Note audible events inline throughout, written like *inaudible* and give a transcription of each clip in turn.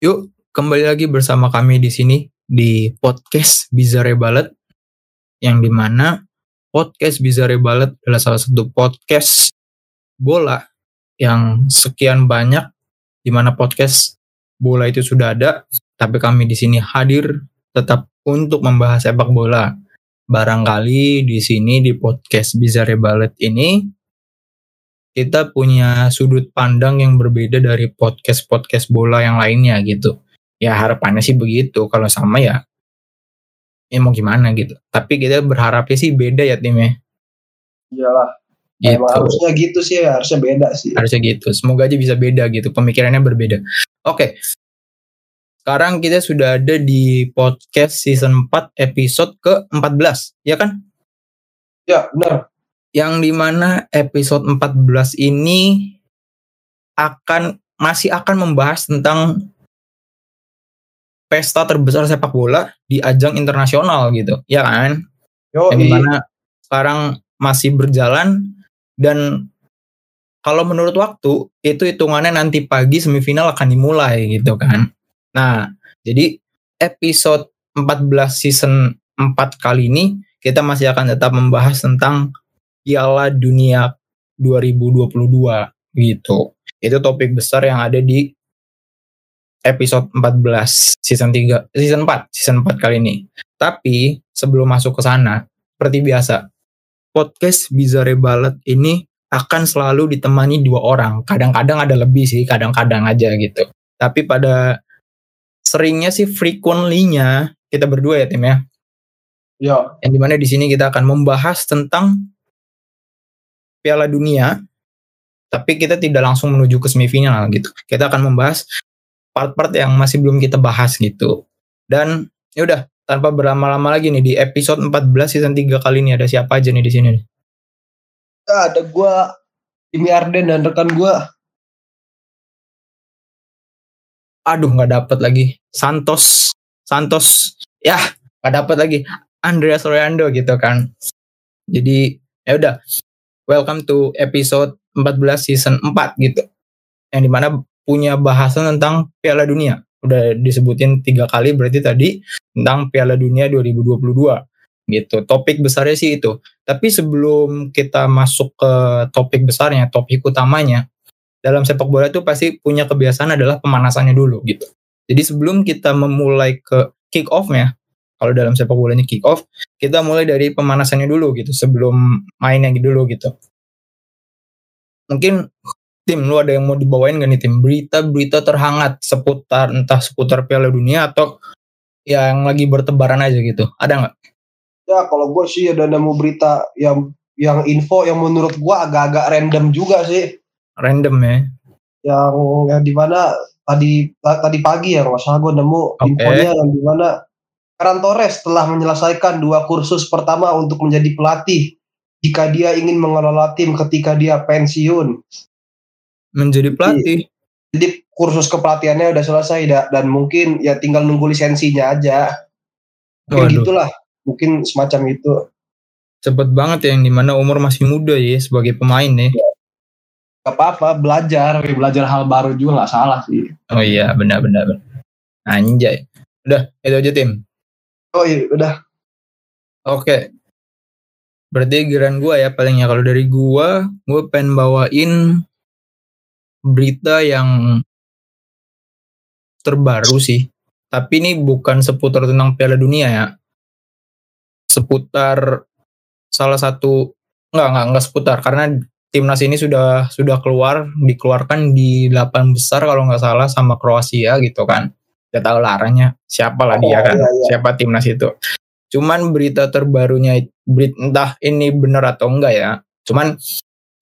Yuk, kembali lagi bersama kami di sini di podcast Bizarre Ballet yang di mana podcast Bizarre Ballet adalah salah satu podcast bola yang sekian banyak di mana podcast bola itu sudah ada, tapi kami di sini hadir tetap untuk membahas sepak bola. Barangkali di sini di podcast Bizarre Ballet ini kita punya sudut pandang yang berbeda dari podcast-podcast bola yang lainnya gitu. Ya harapannya sih begitu. Kalau sama ya, ya mau gimana gitu. Tapi kita berharapnya sih beda ya timnya. Iyalah. Gitu. Emang harusnya gitu sih, harusnya beda sih. Harusnya gitu. Semoga aja bisa beda gitu. Pemikirannya berbeda. Oke. Sekarang kita sudah ada di podcast season 4 episode ke-14. Ya kan? Ya, benar. Yang di mana episode 14 ini akan masih akan membahas tentang pesta terbesar sepak bola di ajang internasional gitu, ya kan? Yo, Yang di mana sekarang masih berjalan dan kalau menurut waktu itu hitungannya nanti pagi semifinal akan dimulai gitu kan. Nah, jadi episode 14 season 4 kali ini kita masih akan tetap membahas tentang Piala Dunia 2022 gitu. Itu topik besar yang ada di episode 14 season 3 season 4 season 4 kali ini. Tapi sebelum masuk ke sana, seperti biasa, podcast Bizarre Ballet ini akan selalu ditemani dua orang. Kadang-kadang ada lebih sih, kadang-kadang aja gitu. Tapi pada seringnya sih frequently-nya kita berdua ya tim ya. Yo, Yang di mana di sini kita akan membahas tentang Piala Dunia, tapi kita tidak langsung menuju ke semifinal gitu. Kita akan membahas part-part yang masih belum kita bahas gitu. Dan ya udah tanpa berlama-lama lagi nih di episode 14 season 3 kali ini ada siapa aja nih di sini nih? ada gua Jimmy Arden dan rekan gua. Aduh nggak dapet lagi. Santos, Santos, ya nggak dapet lagi. Andreas Royando gitu kan. Jadi ya udah, welcome to episode 14 season 4 gitu. Yang di mana punya bahasan tentang Piala Dunia. Udah disebutin tiga kali berarti tadi tentang Piala Dunia 2022 gitu. Topik besarnya sih itu. Tapi sebelum kita masuk ke topik besarnya, topik utamanya, dalam sepak bola itu pasti punya kebiasaan adalah pemanasannya dulu gitu. Jadi sebelum kita memulai ke kick off-nya, kalau dalam sepak bolanya kick off, kita mulai dari pemanasannya dulu gitu, sebelum mainnya dulu gitu. Mungkin tim lu ada yang mau dibawain gak nih tim berita-berita terhangat seputar entah seputar Piala Dunia atau yang lagi bertebaran aja gitu. Ada nggak? Ya, kalau gua sih ada nemu berita yang yang info yang menurut gua agak-agak random juga sih. Random ya. Yang yang di mana tadi ta- tadi pagi ya, kalau nggak salah gua nemu Oke. infonya yang di mana Ferran Torres telah menyelesaikan dua kursus pertama untuk menjadi pelatih jika dia ingin mengelola tim ketika dia pensiun. Menjadi pelatih. Jadi kursus kepelatihannya udah selesai da- dan mungkin ya tinggal nunggu lisensinya aja. Mungkin Waduh. gitulah, mungkin semacam itu. Cepet banget ya yang di mana umur masih muda ya sebagai pemain ya. Gak apa-apa, belajar, belajar hal baru juga nggak salah sih. Oh iya benar-benar. benar. Anjay. Udah itu aja tim. Oh iya, udah. Oke. Berarti giliran gua ya palingnya kalau dari gua, gua pengen bawain berita yang terbaru sih. Tapi ini bukan seputar tentang Piala Dunia ya. Seputar salah satu enggak enggak enggak seputar karena timnas ini sudah sudah keluar dikeluarkan di 8 besar kalau nggak salah sama Kroasia gitu kan. Gak tahu laranya siapa lah dia Oh, kan. iya, iya. Siapa timnas itu. Cuman berita terbarunya berit- entah ini benar atau enggak ya. Cuman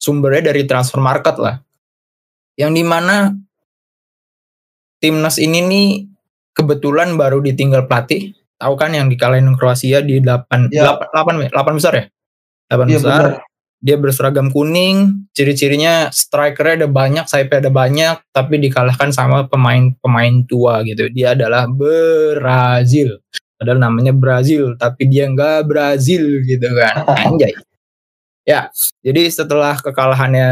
sumbernya dari transfer market lah. Yang di mana timnas ini nih kebetulan baru ditinggal pelatih. Tahu kan yang dikalahin Kroasia di 8 Ya. 8 8, besar ya? 8 Iya besar. benar. Dia berseragam kuning, ciri-cirinya strikernya ada banyak, sayapnya ada banyak, tapi dikalahkan sama pemain-pemain tua gitu. Dia adalah Brazil. Padahal namanya Brazil, tapi dia nggak Brazil gitu kan. *laughs* Anjay. Ya, jadi setelah kekalahannya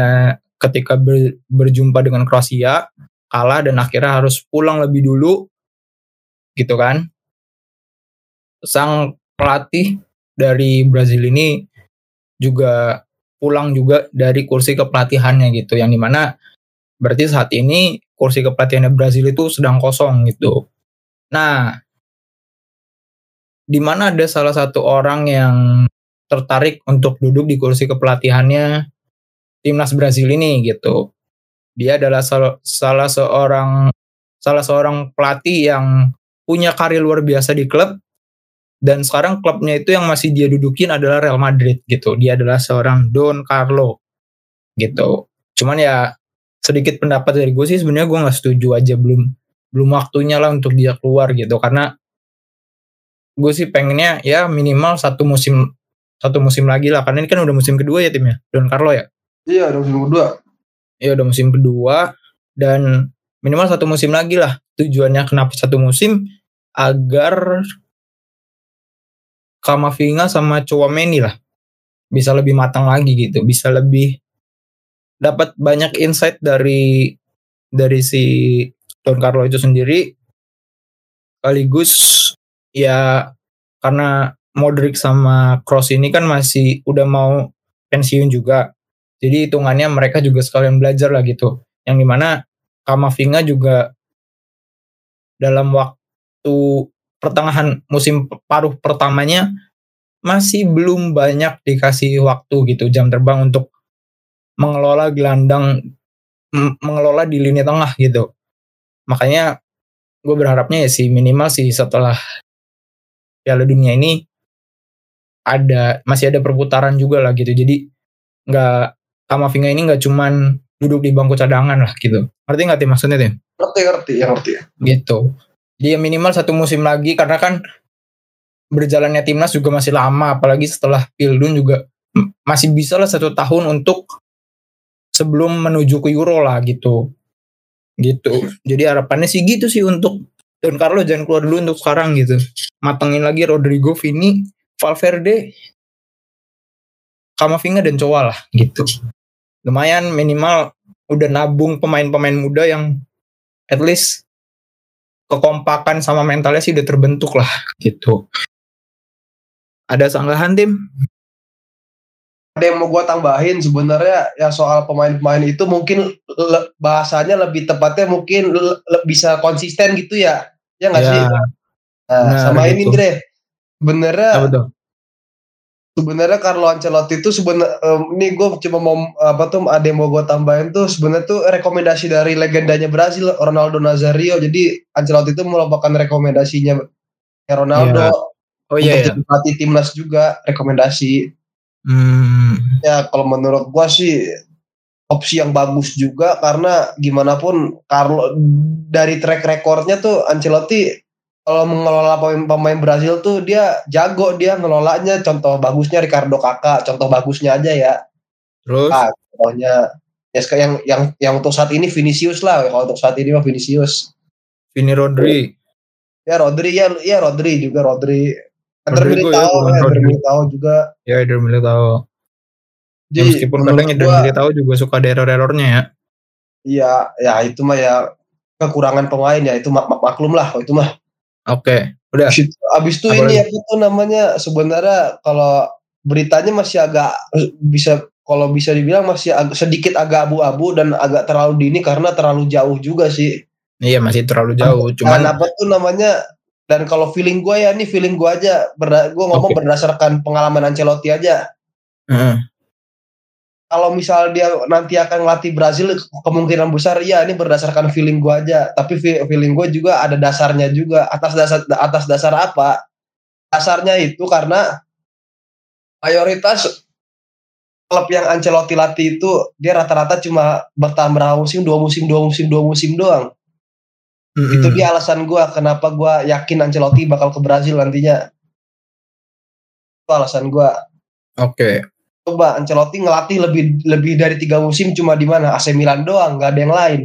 ketika ber- berjumpa dengan Kroasia, kalah dan akhirnya harus pulang lebih dulu gitu kan sang pelatih dari Brazil ini juga pulang juga dari kursi kepelatihannya gitu. Yang di mana berarti saat ini kursi kepelatihannya Brazil itu sedang kosong gitu. Nah di mana ada salah satu orang yang tertarik untuk duduk di kursi kepelatihannya timnas Brazil ini gitu. Dia adalah sal salah seorang salah seorang pelatih yang punya karir luar biasa di klub dan sekarang klubnya itu yang masih dia dudukin adalah Real Madrid gitu. Dia adalah seorang Don Carlo gitu. Cuman ya sedikit pendapat dari gue sih sebenarnya gue nggak setuju aja. Belum belum waktunya lah untuk dia keluar gitu. Karena gue sih pengennya ya minimal satu musim satu musim lagi lah. Karena ini kan udah musim kedua ya timnya Don Carlo ya? Iya udah musim kedua. Ya udah musim kedua. Dan minimal satu musim lagi lah tujuannya kenapa satu musim agar Kamavinga sama Chouameni lah. Bisa lebih matang lagi gitu, bisa lebih dapat banyak insight dari dari si Don Carlo itu sendiri. Sekaligus ya karena Modric sama Cross ini kan masih udah mau pensiun juga. Jadi hitungannya mereka juga sekalian belajar lah gitu. Yang di mana Kamavinga juga dalam waktu pertengahan musim paruh pertamanya masih belum banyak dikasih waktu gitu jam terbang untuk mengelola gelandang mengelola di lini tengah gitu. Makanya gue berharapnya ya sih minimal sih setelah Piala Dunia ini ada masih ada perputaran juga lah gitu. Jadi nggak Kamavinga ini nggak cuman duduk di bangku cadangan lah gitu. Ngerti nggak tim maksudnya tim? Ngerti ngerti ya ngerti gitu dia minimal satu musim lagi karena kan berjalannya timnas juga masih lama apalagi setelah Pildun juga masih bisa lah satu tahun untuk sebelum menuju ke Euro lah gitu. Gitu. Jadi harapannya sih gitu sih untuk Don Carlo jangan keluar dulu untuk sekarang gitu. Matengin lagi Rodrigo Vini Valverde Kamavinga dan Coa lah gitu. Lumayan minimal udah nabung pemain-pemain muda yang at least kekompakan sama mentalnya sih udah terbentuk lah gitu. Ada sanggahan tim? Ada yang mau gue tambahin sebenarnya ya soal pemain-pemain itu mungkin le, bahasanya lebih tepatnya mungkin le, le, bisa konsisten gitu ya, ya nggak ya. sih? Nah, nah sama gitu. ini Dre, sebenarnya sebenarnya Carlo Ancelotti itu sebenarnya um, ini gue cuma mau apa tuh ada yang mau gue tambahin tuh sebenarnya tuh rekomendasi dari legendanya Brasil Ronaldo Nazario jadi Ancelotti itu merupakan rekomendasinya Ronaldo yeah. oh, iya, untuk iya. jadi timnas juga rekomendasi hmm. ya kalau menurut gue sih opsi yang bagus juga karena gimana pun Carlo dari track recordnya tuh Ancelotti kalau mengelola pemain-pemain Brazil tuh dia jago dia ngelolanya. Contoh bagusnya Ricardo Kakak contoh bagusnya aja ya. Terus? Nah, contohnya. Ya yang yang yang untuk saat ini Vinicius lah. Kalau untuk saat ini mah Vinicius. Vini Rodri. Ya Rodri ya ya Rodri juga Rodri. Eder Militao ya, Eder Militao juga. Ya Eder Militao. Ya, meskipun kadang Eder Militao juga suka ada error-errornya ya. Iya ya itu mah ya kekurangan pemain ya. Itu mak maklum lah itu mah Oke, okay, udah. Abis, abis itu ini apa itu namanya sebenarnya kalau beritanya masih agak bisa kalau bisa dibilang masih ag sedikit agak abu-abu dan agak terlalu dini karena terlalu jauh juga sih. Iya masih terlalu jauh. Cuman apa tuh namanya dan kalau feeling gue ya ini feeling gue aja gue ngomong okay. berdasarkan pengalaman Ancelotti aja. Uh kalau misal dia nanti akan ngelatih Brazil kemungkinan besar ya ini berdasarkan feeling gue aja. Tapi feeling gue juga ada dasarnya juga. Atas dasar atas dasar apa? Dasarnya itu karena mayoritas klub yang Ancelotti latih itu dia rata-rata cuma bertahan berapa musim? Dua musim dua musim dua musim doang. Mm-hmm. itu dia alasan gue kenapa gue yakin Ancelotti bakal ke Brazil nantinya. Itu alasan gue oke. okay coba Ancelotti ngelatih lebih lebih dari tiga musim cuma di mana? AC Milan doang nggak ada yang lain.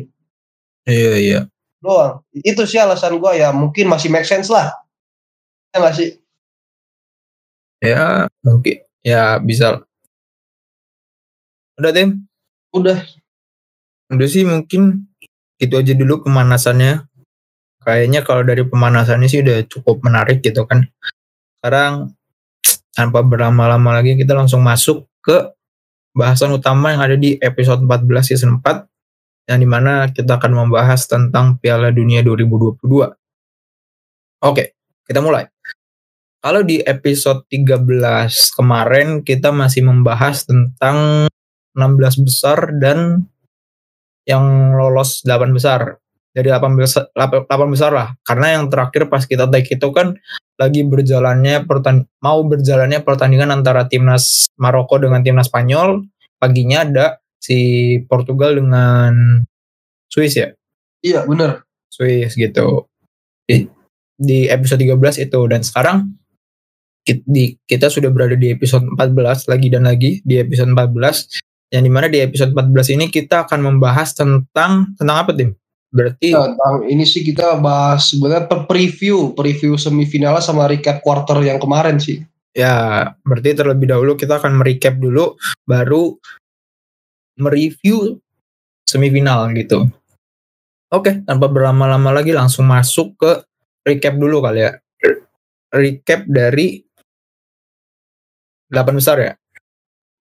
Iya iya. Doang. Itu sih alasan gue ya mungkin masih make sense lah. Ya nggak sih? Ya mungkin. Ya bisa. Udah tim? Udah. Udah sih mungkin itu aja dulu pemanasannya. Kayaknya kalau dari pemanasannya sih udah cukup menarik gitu kan. Sekarang tanpa berlama-lama lagi kita langsung masuk ke bahasan utama yang ada di episode 14 season 4 yang di mana kita akan membahas tentang Piala Dunia 2022. Oke, kita mulai. Kalau di episode 13 kemarin kita masih membahas tentang 16 besar dan yang lolos 8 besar dari 8 besar, 8, besar lah. Karena yang terakhir pas kita take itu kan lagi berjalannya pertan mau berjalannya pertandingan antara timnas Maroko dengan timnas Spanyol. Paginya ada si Portugal dengan Swiss ya? Iya benar Swiss gitu. Di, di episode 13 itu. Dan sekarang di, kita sudah berada di episode 14 lagi dan lagi di episode 14 yang di mana di episode 14 ini kita akan membahas tentang tentang apa tim? Berarti tentang ini sih kita bahas sebenarnya preview preview semifinal sama recap quarter yang kemarin sih. Ya, berarti terlebih dahulu kita akan merecap dulu baru mereview semifinal gitu. Oke, tanpa berlama-lama lagi langsung masuk ke recap dulu kali ya. Recap dari 8 besar ya?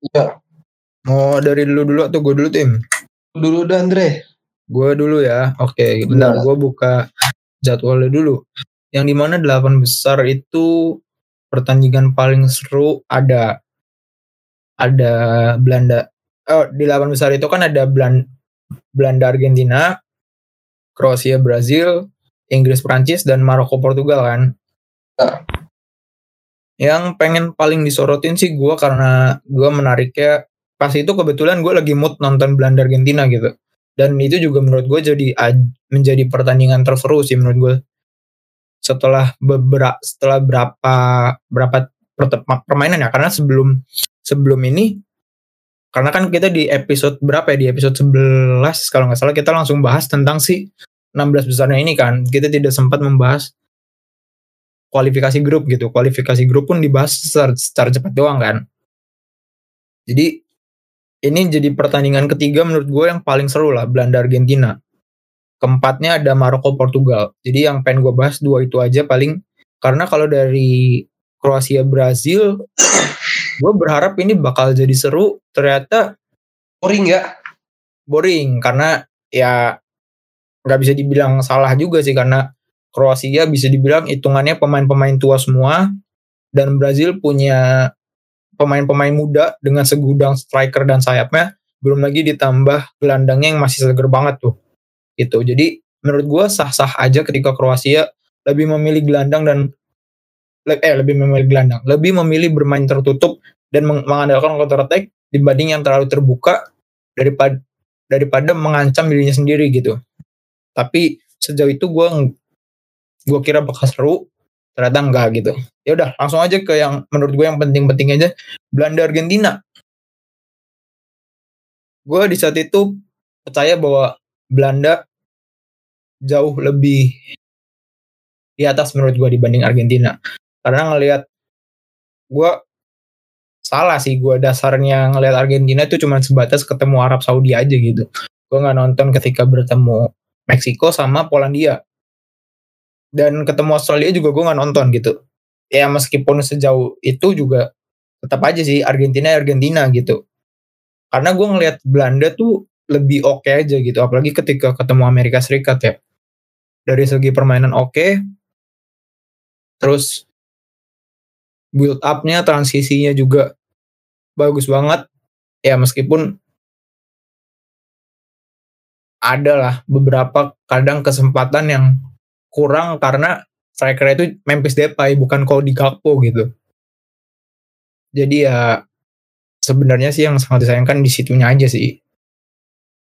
Iya. Mau dari dulu dulu atau gue dulu tim? Dulu dah Andre. Gue dulu ya. Oke, okay, bentar gue buka jadwalnya dulu. Yang di mana delapan besar itu pertandingan paling seru ada ada Belanda. Oh, di delapan besar itu kan ada Belanda, Belanda Argentina, Kroasia Brazil, Inggris Prancis dan Maroko Portugal kan. Ya. Yang pengen paling disorotin sih gue karena gue menariknya pas itu kebetulan gue lagi mood nonton Belanda Argentina gitu dan itu juga menurut gue jadi menjadi pertandingan terseru sih menurut gue setelah beberapa setelah berapa berapa permainan ya karena sebelum sebelum ini karena kan kita di episode berapa ya di episode 11 kalau nggak salah kita langsung bahas tentang si 16 besarnya ini kan. Kita tidak sempat membahas kualifikasi grup gitu. Kualifikasi grup pun dibahas secara, secara cepat doang kan. Jadi ini jadi pertandingan ketiga menurut gue yang paling seru lah Belanda Argentina. Keempatnya ada Maroko Portugal. Jadi yang pengen gue bahas dua itu aja paling. Karena kalau dari Kroasia Brazil *coughs* gue berharap ini bakal jadi seru. Ternyata boring ya boring karena ya nggak bisa dibilang salah juga sih karena Kroasia bisa dibilang hitungannya pemain-pemain tua semua. Dan Brazil punya pemain-pemain muda dengan segudang striker dan sayapnya belum lagi ditambah gelandangnya yang masih seger banget tuh. Itu jadi menurut gue sah-sah aja ketika Kroasia lebih memilih gelandang dan eh lebih memilih gelandang lebih memilih bermain tertutup dan mengandalkan counter attack dibanding yang terlalu terbuka daripada daripada mengancam dirinya sendiri gitu. Tapi sejauh itu gue gue kira bakal seru ternyata enggak gitu. Ya udah langsung aja ke yang menurut gue yang penting-penting aja. Belanda Argentina. Gue di saat itu percaya bahwa Belanda jauh lebih di atas menurut gue dibanding Argentina. Karena ngelihat gue salah sih gue dasarnya ngelihat Argentina itu cuma sebatas ketemu Arab Saudi aja gitu. Gue nggak nonton ketika bertemu Meksiko sama Polandia dan ketemu Australia juga gue nggak nonton gitu. Ya meskipun sejauh itu juga tetap aja sih Argentina Argentina gitu. Karena gue ngelihat Belanda tuh lebih oke okay aja gitu apalagi ketika ketemu Amerika Serikat ya. Dari segi permainan oke. Okay, terus build upnya transisinya juga bagus banget. Ya meskipun ada lah beberapa kadang kesempatan yang kurang karena striker itu Memphis Depay bukan Cody Gakpo gitu. Jadi ya sebenarnya sih yang sangat disayangkan di situnya aja sih.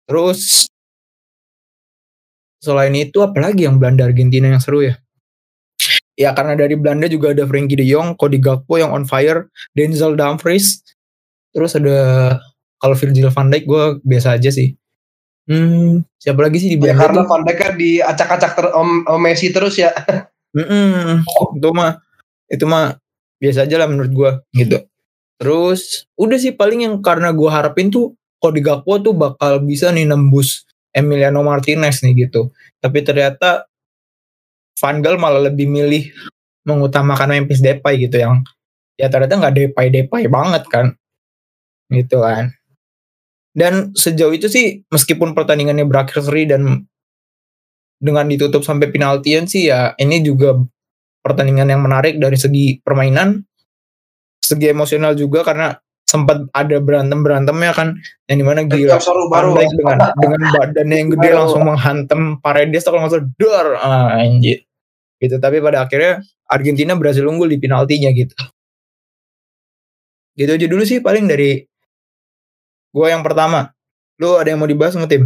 Terus selain itu apalagi yang Belanda Argentina yang seru ya? Ya karena dari Belanda juga ada Frankie De Jong, Cody Gakpo yang on fire, Denzel Dumfries, terus ada kalau Virgil van Dijk gue biasa aja sih. Hmm, siapa lagi sih di ya, karena Van Dijk kan diacak-acak ter om, om Messi terus ya. Mm -mm, itu mah itu mah biasa aja lah menurut gua gitu. Terus udah sih paling yang karena gua harapin tuh di Gakpo tuh bakal bisa nih nembus Emiliano Martinez nih gitu. Tapi ternyata Van Gaal malah lebih milih mengutamakan Memphis Depay gitu yang ya ternyata nggak Depay-Depay banget kan. Gitu kan. Dan sejauh itu sih meskipun pertandingannya berakhir seri dan dengan ditutup sampai penaltian sih ya ini juga pertandingan yang menarik dari segi permainan, segi emosional juga karena sempat ada berantem berantemnya kan yang di mana gila baru. Dengan dengan badannya yang gede langsung menghantam Paredes kalau nggak salah dor ah, anjir. Gitu tapi pada akhirnya Argentina berhasil unggul di penaltinya gitu. Gitu aja dulu sih paling dari gue yang pertama lu ada yang mau dibahas nggak tim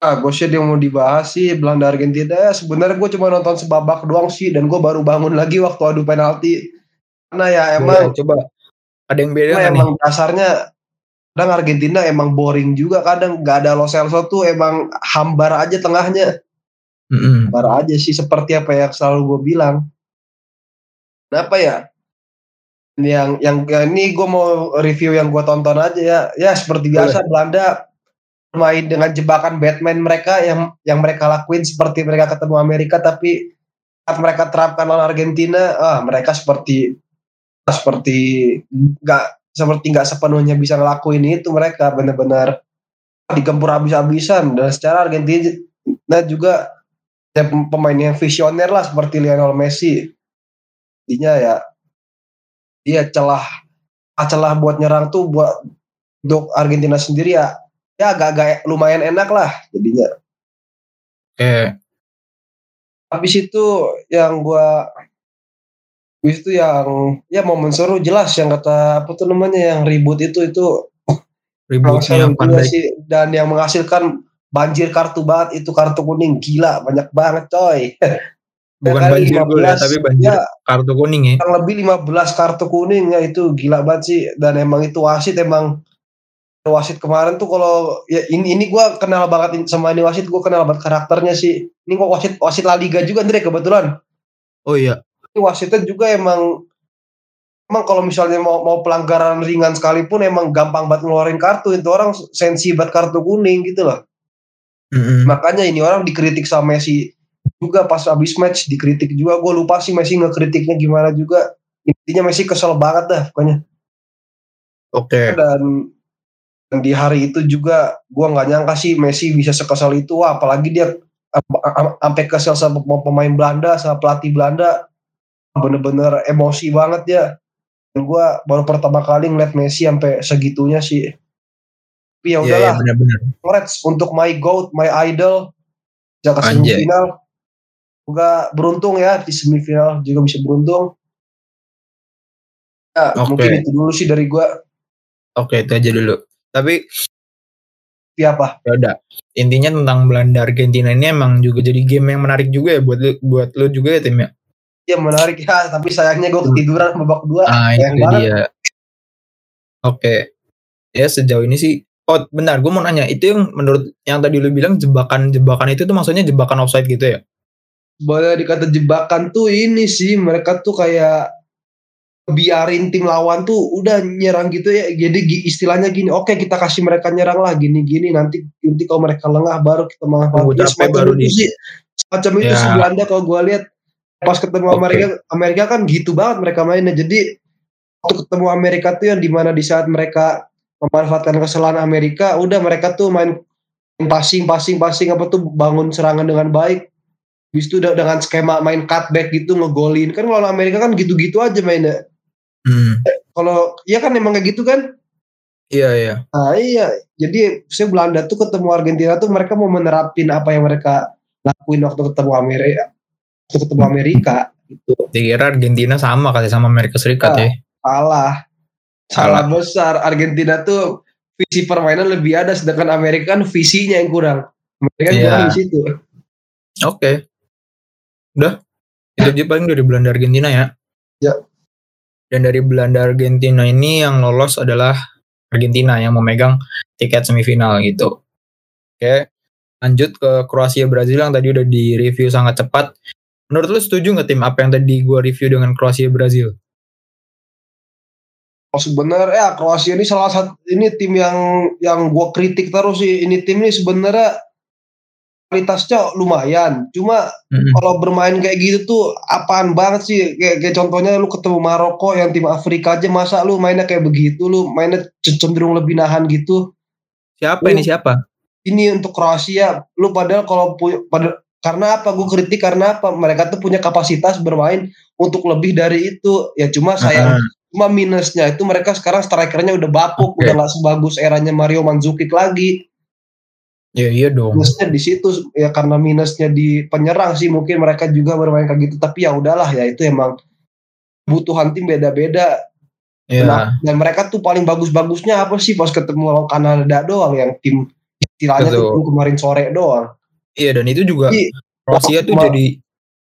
Ah, gue sih yang mau dibahas sih Belanda Argentina. Ya, sebenarnya gue cuma nonton sebabak doang sih dan gue baru bangun lagi waktu adu penalti. Karena ya emang Boleh, coba ada yang beda Nah, nggak nih? emang dasarnya kadang Argentina emang boring juga kadang nggak ada Lo Celso tuh emang hambar aja tengahnya Mm-mm. hambar aja sih seperti apa yang selalu gue bilang kenapa ya yang yang, yang ini gue mau review yang gue tonton aja ya. Ya seperti biasa Belanda main dengan jebakan Batman mereka yang yang mereka lakuin seperti mereka ketemu Amerika tapi saat mereka terapkan lawan Argentina ah mereka seperti seperti nggak seperti nggak sepenuhnya bisa ngelakuin itu mereka benar-benar digempur habis-habisan. Dan secara Argentina juga ada pemain yang visioner lah seperti Lionel Messi. Intinya ya dia celah celah buat nyerang tuh buat untuk Argentina sendiri ya ya agak-agak lumayan enak lah jadinya. Oke, habis itu yang gua habis itu yang ya momen seru jelas yang kata apa tuh namanya yang ribut itu itu ributnya seru juga pandai. sih dan yang menghasilkan banjir kartu banget itu kartu kuning gila banyak banget coy *laughs* Bukan kali banjir gol ya, 15, tapi banjir ya. kartu kuning ya. yang lebih 15 kartu kuning ya itu gila banget sih. Dan emang itu wasit emang wasit kemarin tuh kalau ya ini ini gue kenal banget sama ini wasit gue kenal banget karakternya sih. Ini kok wasit wasit La Liga juga Andre kebetulan. Oh iya, ini wasitnya juga emang emang kalau misalnya mau mau pelanggaran ringan sekalipun emang gampang banget ngeluarin kartu. Itu orang sensi banget kartu kuning gitu loh. Mm-mm. makanya ini orang dikritik sama Messi juga pas habis match dikritik juga. Gue lupa sih Messi ngekritiknya gimana juga. Intinya Messi kesel banget dah pokoknya. Oke. dan dan di hari itu juga gue nggak nyangka sih Messi bisa sekesal itu. Wah, apalagi dia am- am- sampai kesel sama pem- pemain Belanda sama pelatih Belanda. Bener-bener emosi banget ya dan gue baru pertama kali ngeliat Messi sampai segitunya sih. Tapi ya Iya, iya udahlah. benar-benar. congrats untuk my goat my idol. Anjay. semifinal Semoga beruntung ya di semifinal juga bisa beruntung ya Oke. mungkin itu dulu sih dari gue Oke, itu aja dulu. Tapi siapa ya udah. Intinya tentang Belanda Argentina ini emang juga jadi game yang menarik juga ya buat lu, buat lu juga ya tim ya. ya menarik ya tapi sayangnya gue ketiduran babak dua Ah sayang itu banget. dia. Oke. Ya sejauh ini sih. Oh benar, gue mau nanya. Itu yang menurut yang tadi lu bilang jebakan-jebakan itu tuh maksudnya jebakan offside gitu ya? Boleh dikata jebakan tuh ini sih mereka tuh kayak biarin tim lawan tuh udah nyerang gitu ya. Jadi istilahnya gini oke kita kasih mereka nyerang lah gini gini nanti nanti kalau mereka lengah baru kita manfaatkan capek semacam baru itu di- sih. Semacam itu Ya. sih Belanda kalau gue lihat. Pas ketemu Oke. Amerika Amerika kan gitu banget mereka mainnya. Jadi waktu ketemu Amerika tuh yang di mana di saat mereka memanfaatkan kesalahan Amerika udah mereka tuh main passing passing passing apa tuh bangun serangan dengan baik Habis itu dengan skema main cutback gitu ngegolin kan kalau Amerika kan gitu-gitu aja mainnya Hmm. kalau iya kan emang kayak gitu kan Iya iya. nah iya jadi saya Belanda tuh ketemu Argentina tuh mereka mau menerapin apa yang mereka lakuin waktu ketemu Amerika waktu ketemu Amerika gitu Dikira Argentina sama kali sama Amerika Serikat Ah. ya. salah salah besar Argentina tuh visi permainan lebih ada sedangkan Amerika kan visinya yang kurang Amerika Iya. kurang di situ Oke. Udah. Itu aja paling dari Belanda Argentina ya. Ya. Dan dari Belanda Argentina ini yang lolos adalah Argentina yang memegang tiket semifinal gitu. Oke. Lanjut ke Kroasia Brazil yang tadi udah di review sangat cepat. Menurut lu setuju nggak tim apa yang tadi gua review dengan Kroasia Brazil? Oh, sebenarnya ya Kroasia ini salah satu ini tim yang yang gue kritik terus sih ini tim ini sebenarnya kualitasnya lumayan. Cuma Mm-mm. kalau bermain kayak gitu tuh apaan banget sih? Kayak, kayak contohnya lu ketemu Maroko yang tim Afrika aja masa lu mainnya kayak begitu, lu mainnya cenderung lebih nahan gitu. Siapa Lu- ini siapa? Ini untuk Kroasia, lu padahal kalau pu- pada karena apa gue kritik karena apa mereka tuh punya kapasitas bermain untuk lebih dari itu ya cuma sayang Ah, cuma minusnya itu mereka sekarang strikernya udah bapuk Oke. udah nggak sebagus eranya Mario Mandzukic lagi ya iya dong. minusnya di situ ya karena minusnya di penyerang sih mungkin mereka juga bermain kayak gitu tapi ya udahlah ya itu emang kebutuhan tim beda-beda Ya, Nah, dan mereka tuh paling bagus-bagusnya apa sih pas ketemu lawan Kanada doang yang tim istilahnya tuh Betul. tim kemarin sore doang iya dan itu juga Jadi, Kroasia tuh jadi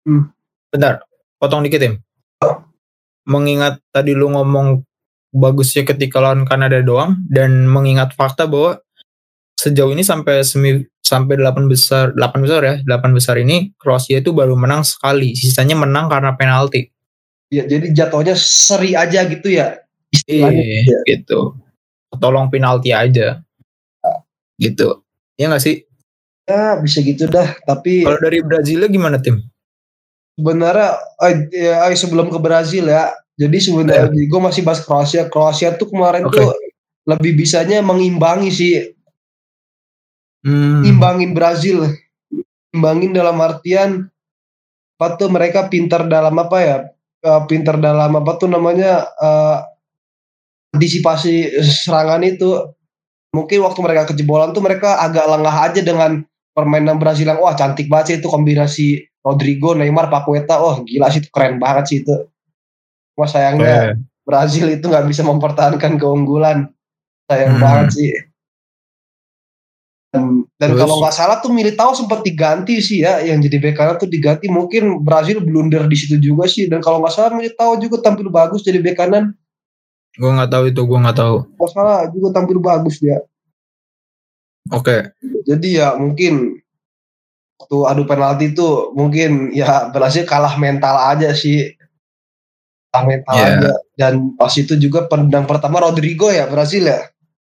Hmm. bentar, potong dikit Tim. Mengingat tadi lu ngomong bagusnya ketika lawan Kanada doang dan mengingat fakta bahwa sejauh ini sampai semi sampai 8 besar 8 besar ya 8 besar ini Kroasia itu baru menang sekali. Sisanya menang karena penalti. Ya jadi jatuhnya seri aja gitu ya? Istilahnya iya gitu tolong penalti aja. Gitu. Ya nggak sih? Ya bisa gitu dah tapi kalau dari Brazil gimana tim? Sebenarnya eh, ya, eh, sebelum ke Brazil ya jadi sebenarnya gue masih bahas Kroasia. Kroasia tuh kemarin Oke. tuh lebih bisanya mengimbangi sih hmm, imbangin Brazil imbangin dalam artian apa tuh mereka pintar dalam apa ya eh, pintar dalam apa tuh namanya eh, antisipasi serangan itu mungkin waktu mereka kejebolan tuh mereka agak lengah aja dengan permainan Brazil yang wah cantik banget sih itu kombinasi Rodrigo, Neymar, Paqueta, oh gila sih itu keren banget sih itu. Cuma sayangnya eh, Brazil itu nggak bisa mempertahankan keunggulan. Sayang Hmm. banget sih. Dan, dan Terus? kalau nggak salah tuh Militao sempat diganti sih ya, yang jadi bek kanan tuh diganti. Mungkin Brazil blunder di situ juga sih. Dan kalau nggak salah Militao juga tampil bagus jadi bek kanan. gue nggak tahu itu gue nggak tahu Nggak salah juga tampil bagus dia. oke Jadi ya mungkin waktu adu penalti itu mungkin ya Brazil kalah mental aja sih. Kalah mental Iya. aja. Dan pas itu juga pendang pertama Rodrigo ya Brazil ya.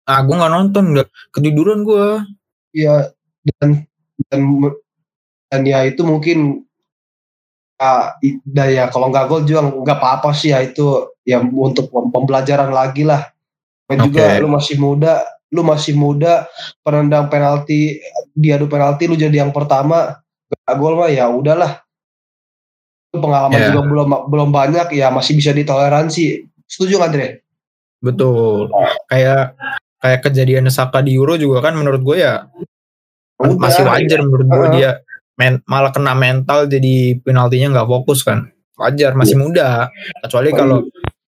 ah gue nggak nonton nggak ketiduran gue Iya dan dan dan ya itu mungkin ya, ya kalau nggak gol juga nggak apa-apa sih ya itu ya untuk pem- pembelajaran lagi lah. Dan juga Oke. lu masih muda, lu masih muda penendang penalti di adu penalti lu jadi yang pertama gak gol mah ya udahlah. Pengalaman Ya. juga belum belum banyak ya masih bisa ditoleransi. Setuju nggak Andre? betul kayak kayak kejadian Saka di Euro juga kan menurut gue ya Udah, masih wajar menurut gue Heeh. dia men- malah kena mental jadi penaltinya nggak fokus kan. Wajar masih muda. Kecuali kalau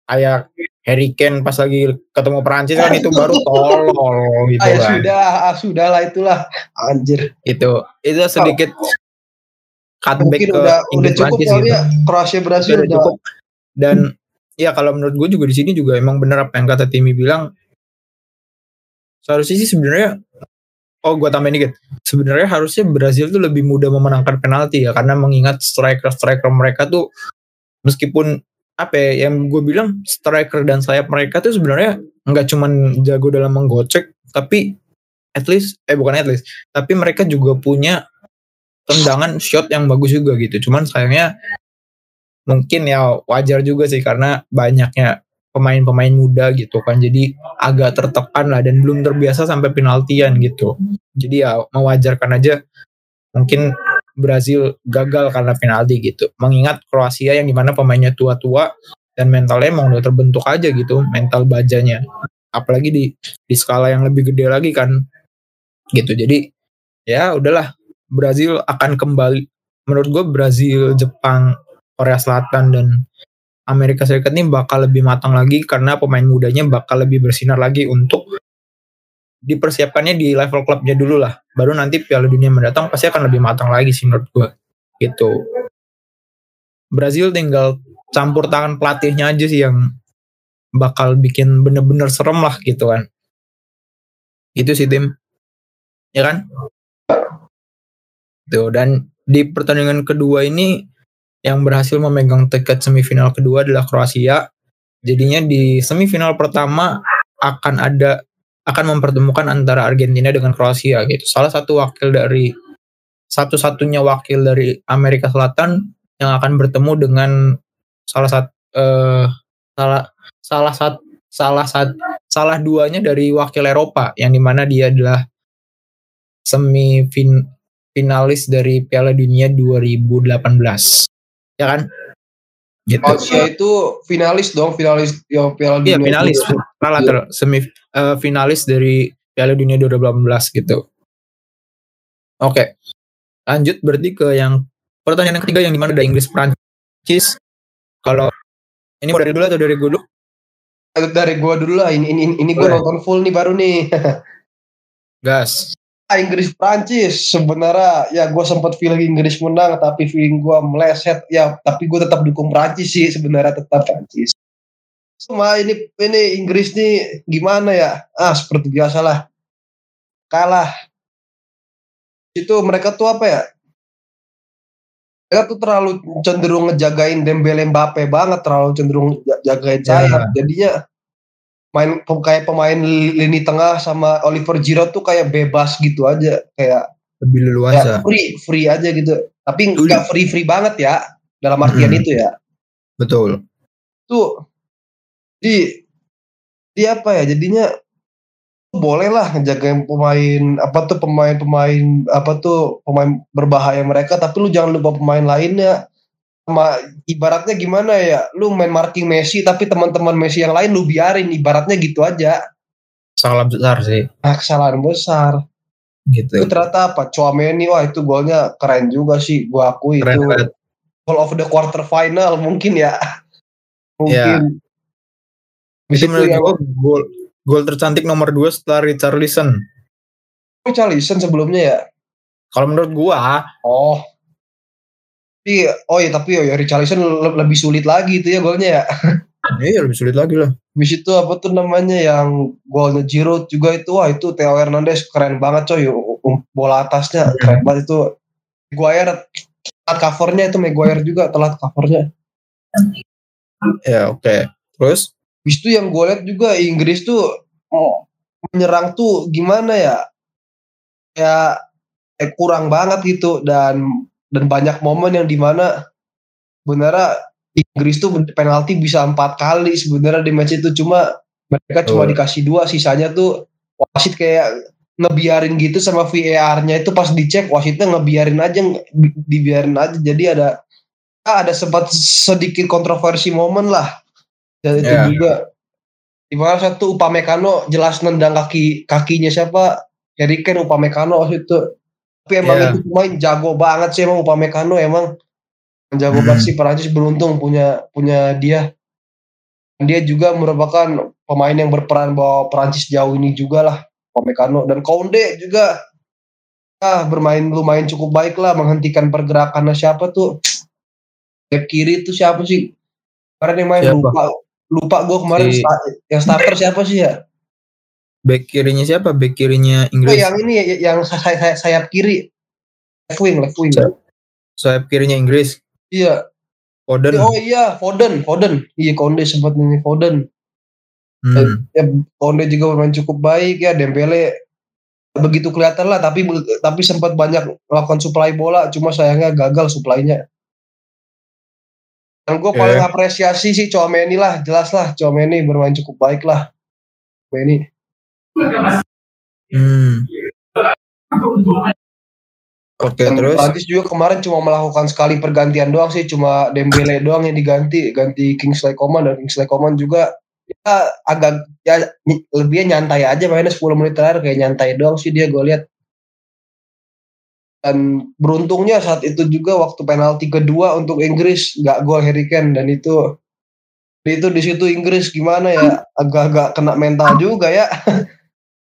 kayak Harry Kane pas lagi ketemu Perancis kan itu baru tolol gitu Ah, ya kan. sudah, ah, sudah lah itulah. Anjir. itu itu sedikit cutback mungkin ke udah udah Inggris cukup Prancis kali gitu. ya Kroasia Brasil Udah udah. cukup. Dan ya kalau menurut gue juga di sini juga emang bener apa yang kata Timmy bilang seharusnya sih sebenarnya oh gue tambahin dikit. Sebenarnya harusnya Brazil tuh lebih mudah memenangkan penalti ya karena mengingat striker striker mereka tuh meskipun apa ya yang gue bilang striker dan sayap mereka tuh sebenarnya nggak cuman jago dalam menggocek tapi at least eh bukan at least tapi mereka juga punya tendangan shot yang bagus juga gitu. Cuman sayangnya mungkin ya wajar juga sih karena banyaknya pemain-pemain muda gitu kan. Jadi agak tertekan lah dan belum terbiasa sampai penaltian gitu. Jadi ya mewajarkan aja mungkin Brazil gagal karena penalti gitu. Mengingat Kroasia yang di mana pemainnya tua-tua dan mentalnya emang udah terbentuk aja gitu mental bajanya. Apalagi di di skala yang lebih gede lagi kan. Gitu. Jadi ya udahlah Brazil akan kembali. Menurut gue Brazil Jepang Korea Selatan dan Amerika Serikat ini bakal lebih matang lagi karena pemain mudanya bakal lebih bersinar lagi untuk dipersiapkannya di level klubnya dulu lah. Baru nanti Piala Dunia mendatang pasti akan lebih matang lagi sih menurut gue. Gitu. Brazil tinggal campur tangan pelatihnya aja sih yang bakal bikin bener-bener serem lah gitu kan. Itu sih tim. Ya kan? Tuh dan di pertandingan kedua ini yang berhasil memegang tiket semifinal kedua adalah Kroasia. Jadinya di semifinal pertama akan ada akan mempertemukan antara Argentina dengan Kroasia gitu. Salah satu wakil dari satu-satunya wakil dari Amerika Selatan yang akan bertemu dengan salah satu eh, salah salah satu salah satu salah duanya dari wakil Eropa yang di mana dia adalah semi fin, finalis dari Piala Dunia 2018 ya kan? Gitu. Kroasia itu finalis dong, finalis ya, Piala iya Dunia. finalis. salah Iya. ter- semi eh, finalis dari Piala Dunia 2018 gitu. Oke. Lanjut berarti ke yang pertanyaan yang ketiga yang di mana ada Inggris Prancis. Kalau ini mau dari dulu atau dari gue dulu? Dari gua dulu lah, ini ini, ini gua nonton full nih baru nih. *laughs* gas Inggris Prancis sebenarnya ya gue sempat feeling Inggris menang tapi feeling gue meleset. Ya tapi gue tetap dukung Prancis sih sebenarnya tetap Prancis sama ini ini Inggris nih gimana ya? Ah seperti biasa lah kalah. Itu mereka tuh apa ya? Mereka tuh terlalu cenderung ngejagain Dembele Mbappe banget terlalu cenderung ja- jagain Ya. sayap jadinya main kayak pemain lini tengah sama Oliver Giroud tuh kayak bebas gitu aja kayak lebih ya, leluasa free free aja gitu. Tapi nggak free free banget ya dalam artian Mm-mm. itu ya. Betul. Tuh di di apa ya jadinya boleh lah ngejagain pemain apa tuh pemain-pemain apa tuh pemain berbahaya mereka tapi lu jangan lupa pemain lainnya sama ibaratnya gimana ya? Lu main marking Messi tapi teman-teman Messi yang lain lu biarin. Ibaratnya gitu aja. Salah besar sih. Nah kesalahan besar. Gitu. Itu ternyata apa? Chouameni wah itu golnya keren juga sih. Gua akui keren itu. banget. Goal of the quarter final mungkin ya. *laughs* Mungkin. Habis itu itu menurut gue gol gol tercantik nomor 2 setelah Richarlison. Richarlison sebelumnya ya? Kalau menurut gua oh tapi oh ya tapi oh ya Richarlison le- lebih sulit lagi itu ya golnya ya. *laughs* Iya lebih sulit lagi lah. Habis itu apa tuh namanya yang golnya Giroud juga itu wah itu Theo Hernandez keren banget coy bola atasnya Hmm. keren banget itu. Maguire telat covernya itu Maguire juga telat covernya. Ya oke. Terus? Habis itu yang gue lihat juga Inggris tuh oh, menyerang tuh gimana ya? Ya eh, kurang banget gitu dan dan banyak momen yang di mana sebenarnya Inggris tuh penalti bisa empat kali sebenarnya di match itu. Cuma mereka cuma Betul. dikasih dua sisanya tuh wasit kayak ngebiarin gitu sama VAR-nya itu pas dicek wasitnya ngebiarin aja di- dibiarin aja. Jadi ada ada sempat sedikit kontroversi momen lah. Dan itu Ya. juga di mana satu Upamecano jelas nendang kaki kakinya siapa? Harry Kane Upamecano waktu itu tapi emang Ya. itu pemain jago banget sih emang Upamecano emang. Jago banget sih Perancis beruntung punya punya dia. Dia juga merupakan pemain yang berperan bawa Perancis jauh ini juga lah Upamecano. Dan Konde juga ah bermain lumayan cukup baik lah menghentikan pergerakannya. Siapa tuh? Back kiri itu siapa sih? Kemarin yang main Siapa? lupa lupa gue kemarin Si- yang starter siapa sih ya back kirinya siapa? Back kirinya oh, Inggris. yang ini ya, yang say- say- sayap kiri. Left wing left wing. Sayap. sayap kirinya Inggris. Iya. Foden. Oh iya Foden Foden. Iya Konde sempat ini Foden. Hmm. ya Konde juga bermain cukup baik ya Dembele. Begitu kelihatan lah tapi tapi sempat banyak melakukan supply bola cuma sayangnya gagal supply-nya. Yang gue Oke. paling apresiasi sih Chouameni lah jelas lah Chouameni bermain cukup baik lah. Chouameni Hmm. Oke Dan terus? Prancis juga kemarin cuma melakukan sekali pergantian doang sih cuma Dembele doang yang diganti ganti Kingsley Coman dan Kingsley Coman juga ya agak ya ny- lebihnya nyantai aja mainnya 10 menit terakhir kayak nyantai doang sih dia gue lihat. Dan beruntungnya saat itu juga waktu penalti kedua untuk Inggris nggak gol Harry Kane dan itu itu di situ Inggris gimana ya agak-agak kena mental juga ya *laughs*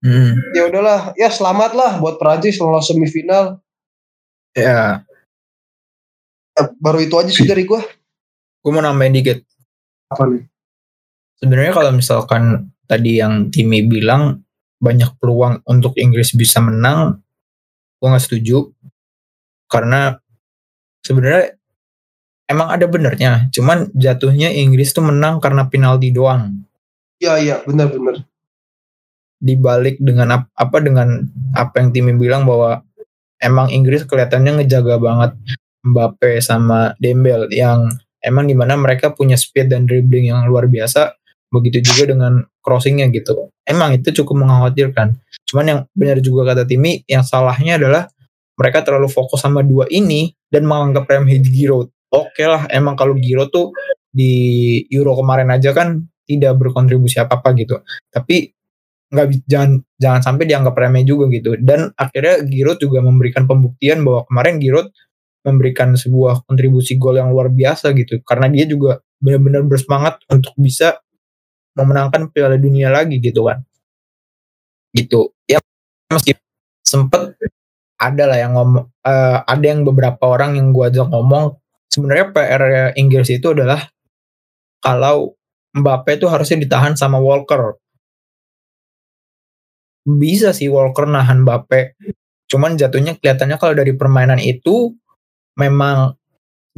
hmm. ya udahlah ya selamat lah buat Prancis lolos semifinal. Ya. Ya, baru itu aja sih dari gue gue mau nambahin dikit. Apa nih? Sebenarnya kalau misalkan tadi yang Timmy bilang banyak peluang untuk Inggris bisa menang gue nggak setuju. Karena sebenarnya emang ada benernya cuman jatuhnya Inggris tuh menang karena penalti doang. Iya iya benar-benar. Dibalik dengan ap- apa dengan apa yang Timmy bilang bahwa emang Inggris kelihatannya ngejaga banget Mbappe sama Dembele yang emang di mana mereka punya speed dan dribbling yang luar biasa begitu juga dengan crossingnya gitu. Emang itu cukup mengkhawatirkan. Cuman yang benar juga kata Timi yang salahnya adalah mereka terlalu fokus sama dua ini dan menganggap remeh Giroud. Oke okay lah emang kalau Giroud tuh di Euro kemarin aja kan tidak berkontribusi apa apa gitu. Tapi nggak jangan jangan sampai dianggap remeh juga gitu. Dan akhirnya Giroud juga memberikan pembuktian bahwa kemarin Giroud memberikan sebuah kontribusi gol yang luar biasa gitu. Karena dia juga benar-benar bersemangat untuk bisa memenangkan Piala Dunia lagi gitu kan. Gitu. Ya meski sempet ada lah yang ngomong uh, ada yang beberapa orang yang gua ajak ngomong sebenarnya PR Inggris itu adalah kalau Mbappe itu harusnya ditahan sama Walker bisa sih Walker nahan Mbappe cuman jatuhnya kelihatannya kalau dari permainan itu memang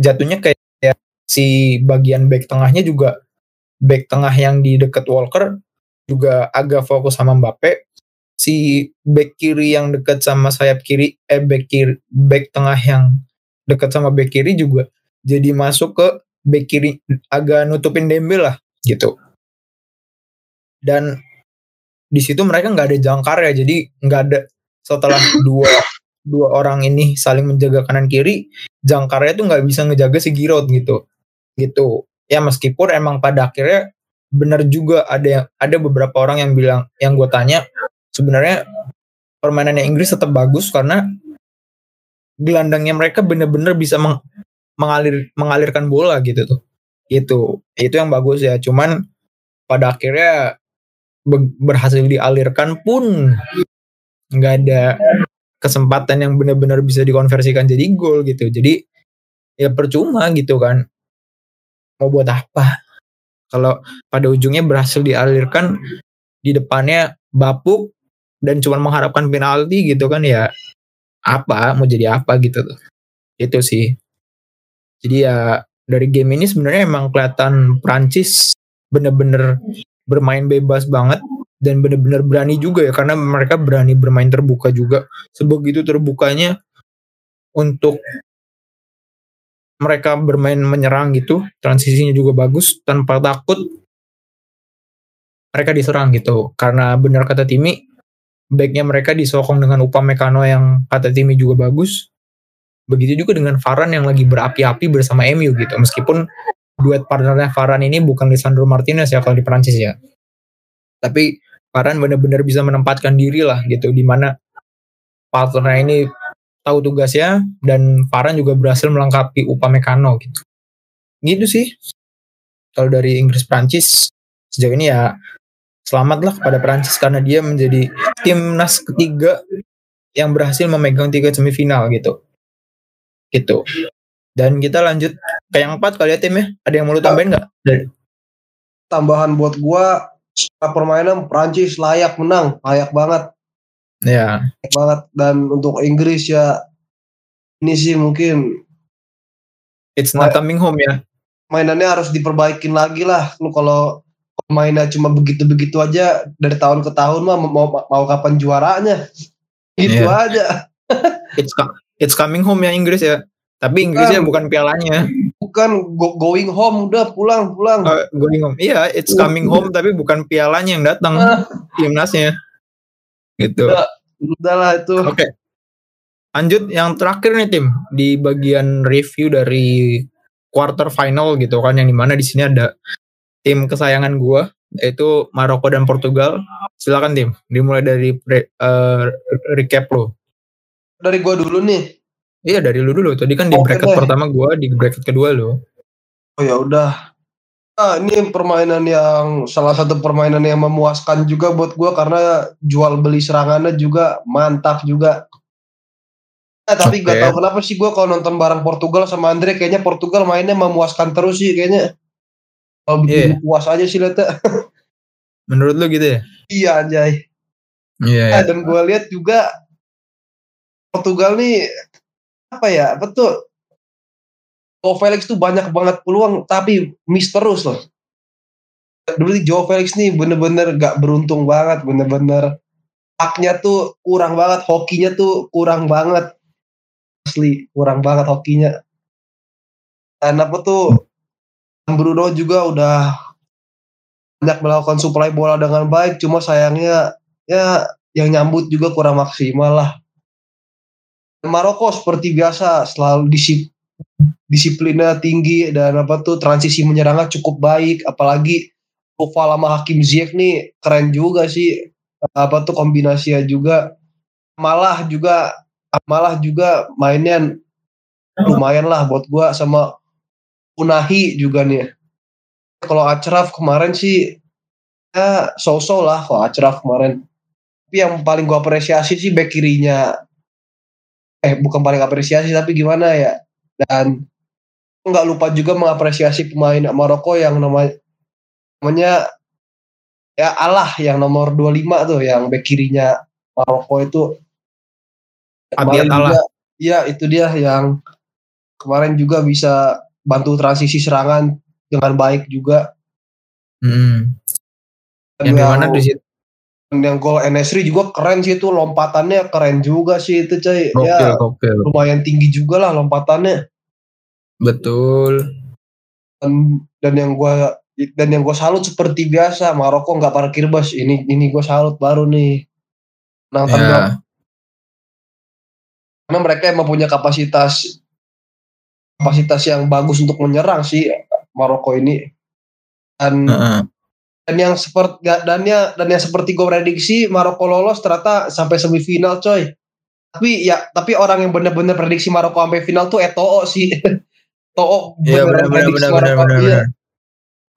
jatuhnya kayak si bagian back tengahnya juga back tengah yang di dekat Walker juga agak fokus sama Mbappe. Si back kiri yang dekat sama sayap kiri, eh back kiri, back tengah yang dekat sama back kiri juga jadi masuk ke back kiri agak nutupin Dembele lah gitu. Dan di situ mereka nggak ada jangkar ya, jadi nggak ada setelah *laughs* dua dua orang ini saling menjaga kanan kiri, jangkarnya tuh nggak bisa ngejaga si Giroud gitu, gitu. Ya meskipun emang pada akhirnya benar juga ada yang ada beberapa orang yang bilang yang gue tanya sebenarnya permainannya Inggris tetap bagus karena gelandangnya mereka benar-benar bisa meng, mengalir mengalirkan bola gitu tuh. Itu itu yang bagus ya. Cuman pada akhirnya berhasil dialirkan pun nggak ada kesempatan yang benar-benar bisa dikonversikan jadi gol gitu. Jadi ya percuma gitu kan. Mau buat apa? Kalau pada ujungnya berhasil dialirkan di depannya bapuk dan cuma mengharapkan penalti gitu kan ya apa? Mau jadi apa gitu tuh. Itu sih. Jadi ya dari game ini sebenarnya emang kelihatan Prancis bener-bener bermain bebas banget dan bener-bener berani juga ya karena mereka berani bermain terbuka juga sebegitu terbukanya untuk mereka bermain menyerang gitu, transisinya juga bagus tanpa takut mereka diserang gitu. Karena benar kata Timi, backnya mereka disokong dengan Upamecano yang kata Timi juga bagus. Begitu juga dengan Varan yang lagi berapi-api bersama MU gitu. Meskipun duet partnernya Varan ini bukan Lisandro Martinez ya kalau di Prancis ya. Tapi Varan benar-benar bisa menempatkan diri lah gitu. Di mana partnernya ini tahu tugasnya dan Farhan juga berhasil melengkapi Upamecano gitu. Gitu sih. Kalau dari Inggris Prancis sejauh ini ya selamatlah kepada Prancis karena dia menjadi timnas ketiga yang berhasil memegang tiga semifinal gitu. Gitu. Dan kita lanjut ke yang empat kali ya tim ya. Ada yang mau lu tambahin nggak? Tambahan buat gua permainan Prancis layak menang, layak banget. Ya. banget dan untuk Inggris ya ini sih mungkin it's not coming home ya. Mainannya harus diperbaikin lagi lah. Lu kalau mainnya cuma begitu-begitu aja dari tahun ke tahun mah mau mau kapan juaranya. Gitu yeah. aja. it's it's coming home ya Inggris ya. Tapi Inggrisnya bukan pialanya. Bukan go, going home udah pulang pulang. Uh, going home. Iya, it's coming home tapi bukan pialanya yang datang. Uh. *laughs* Timnasnya gitu udah, udahlah itu oke okay. lanjut yang terakhir nih tim di bagian review dari quarter final gitu kan yang di mana di sini ada tim kesayangan gue yaitu Maroko dan Portugal silakan tim dimulai dari pre, uh, recap lo dari gue dulu nih iya dari lu dulu tadi kan di bracket deh. pertama gue di bracket kedua lo oh ya udah Nah, ini permainan yang salah satu permainan yang memuaskan juga buat gue karena jual beli serangannya juga mantap juga. Nah, tapi okay. gak tau kenapa sih gue kalau nonton bareng Portugal sama Andre kayaknya Portugal mainnya memuaskan terus sih kayaknya. Kalau bikin yeah. puas aja sih lihatnya. Menurut lu gitu ya? Iya anjay. Iya. Yeah, nah, dan gue lihat juga Portugal nih apa ya betul Joe Felix tuh banyak banget peluang tapi miss terus loh. Berarti Joe Felix nih bener-bener gak beruntung banget, bener-bener haknya tuh kurang banget, hokinya tuh kurang banget. asli kurang banget hokinya dan apa tuh Bruno juga udah banyak melakukan suplai bola dengan baik cuma sayangnya ya yang nyambut juga kurang maksimal lah Maroko seperti biasa selalu disip, disiplinnya tinggi dan apa tuh transisi menyerangnya cukup baik apalagi Koval sama Hakim Ziyech nih keren juga sih apa tuh kombinasinya juga malah juga malah juga mainnya lumayan lah buat gua sama Unahi juga nih. Kalau Achraf kemarin sih ya so-so lah kalau Achraf kemarin. Tapi yang paling gua apresiasi sih back kirinya eh bukan paling apresiasi tapi gimana ya dan nggak lupa juga mengapresiasi pemain Maroko yang namanya namanya ya Allah yang nomor 25 tuh yang back kirinya Maroko itu Abiat Allah. Iya itu dia yang kemarin juga bisa bantu transisi serangan dengan baik juga. Hmm. Dan yang, yang di situ? Yang gol Enesri juga keren sih itu lompatannya keren juga sih itu coy. Gokil, ya gokil. lumayan tinggi juga lah lompatannya. Betul. Dan, dan yang gua dan yang gue salut seperti biasa Maroko nggak parkir bus ini ini gue salut baru nih nah yeah. karena mereka emang punya kapasitas kapasitas yang bagus untuk menyerang sih Maroko ini dan uh -huh. Dan yang seperti dan ya dan yang seperti gue prediksi Maroko lolos ternyata sampai semifinal coy tapi ya tapi orang yang benar-benar prediksi Maroko sampai final tuh Eto'o sih Eto'o yeah, benar benar benar benar benar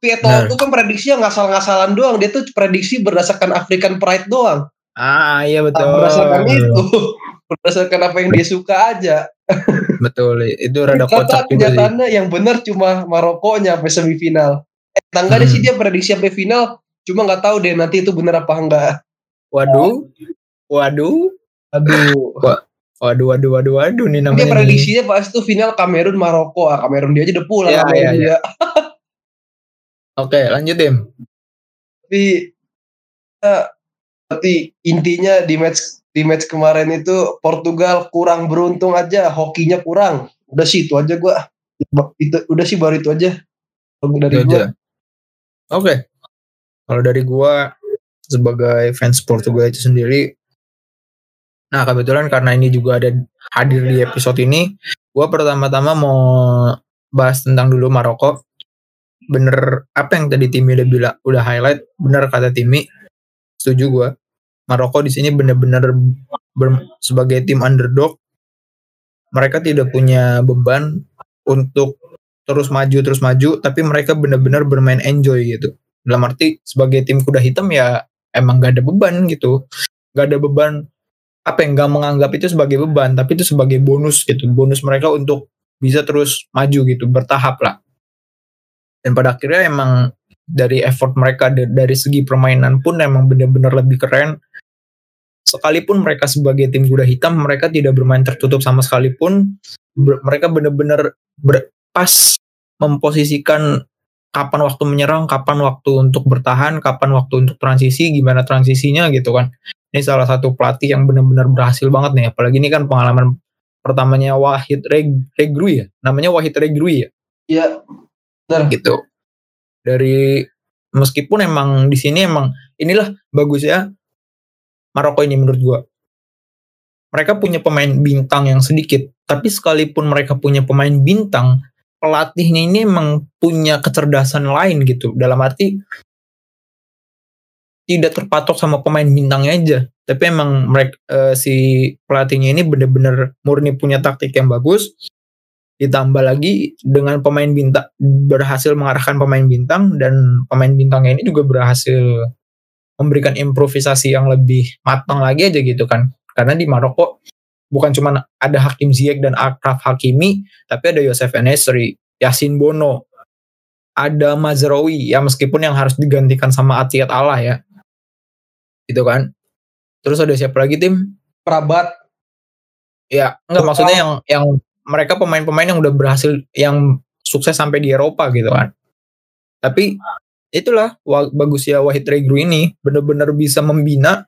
Pieto nah. itu kan prediksinya ngasal-ngasalan doang. Dia tuh prediksi berdasarkan African Pride doang. Ah iya betul. Nah, berdasarkan itu. *laughs* berdasarkan apa yang dia suka aja. betul. Itu rada kocak juga sih. yang benar cuma Maroko nyampe semifinal. Eh, tangga hmm. sih dia prediksi sampai final. Cuma nggak tahu deh nanti itu benar apa enggak. Waduh. Waduh. Aduh. Waduh, waduh, waduh, waduh nih namanya. Dia prediksinya pas itu final Kamerun Maroko. Ah, Kamerun dia aja udah pulang. Ya, ya, ya. Oke, lanjut tim. Tapi ya, tapi intinya di match di match kemarin itu Portugal kurang beruntung aja, hokinya kurang. Udah sih itu aja gua. Itu udah sih baru itu aja. Dari itu gua. Aja. Oke. Kalau dari gua sebagai fans Portugal itu sendiri Nah, kebetulan karena ini juga ada hadir di episode ini, gua pertama-tama mau bahas tentang dulu Maroko. Bener apa yang tadi Timi udah bilang udah highlight bener kata Timi setuju gue Maroko di sini bener-bener sebagai tim underdog. Mereka tidak punya beban untuk terus maju terus maju tapi mereka benar-benar bermain enjoy gitu. Dalam arti sebagai tim kuda hitam ya emang gak ada beban gitu. Gak ada beban apa yang gak menganggap itu sebagai beban tapi itu sebagai bonus gitu. Bonus mereka untuk bisa terus maju gitu bertahap lah. Dan pada akhirnya emang dari effort mereka dari segi permainan pun emang benar-benar lebih keren. Sekalipun mereka sebagai tim kuda hitam mereka tidak bermain tertutup sama sekalipun mereka benar-benar pas memposisikan kapan waktu menyerang kapan waktu untuk bertahan kapan waktu untuk transisi gimana transisinya gitu kan. Ini salah satu pelatih yang benar-benar berhasil banget nih apalagi ini kan pengalaman pertamanya Wahid Reg Regrui ya? Namanya Wahid Regrui ya? Iya Benar. gitu. Dari meskipun emang di sini emang inilah bagus ya Maroko ini menurut gua. Mereka punya pemain bintang yang sedikit tapi sekalipun mereka punya pemain bintang pelatihnya ini emang punya kecerdasan lain gitu. Dalam arti tidak terpatok sama pemain bintangnya aja. Tapi emang mereka uh, si pelatihnya ini bener-bener murni punya taktik yang bagus. Ditambah lagi dengan pemain bintang berhasil mengarahkan pemain bintang dan pemain bintangnya ini juga berhasil memberikan improvisasi yang lebih matang lagi aja gitu kan. Karena di Maroko bukan cuma ada Hakim Ziyech dan Akraf Hakimi tapi ada Yosef Enesri Yasin Bono ada Mazraoui ya meskipun yang harus digantikan sama Atiat Allah ya. Gitu kan? Terus ada siapa lagi tim? Prabat ya enggak maksudnya yang yang mereka pemain-pemain yang udah berhasil yang sukses sampai di Eropa gitu kan. Tapi itulah bagus ya Wahid Regru ini benar-benar bisa membina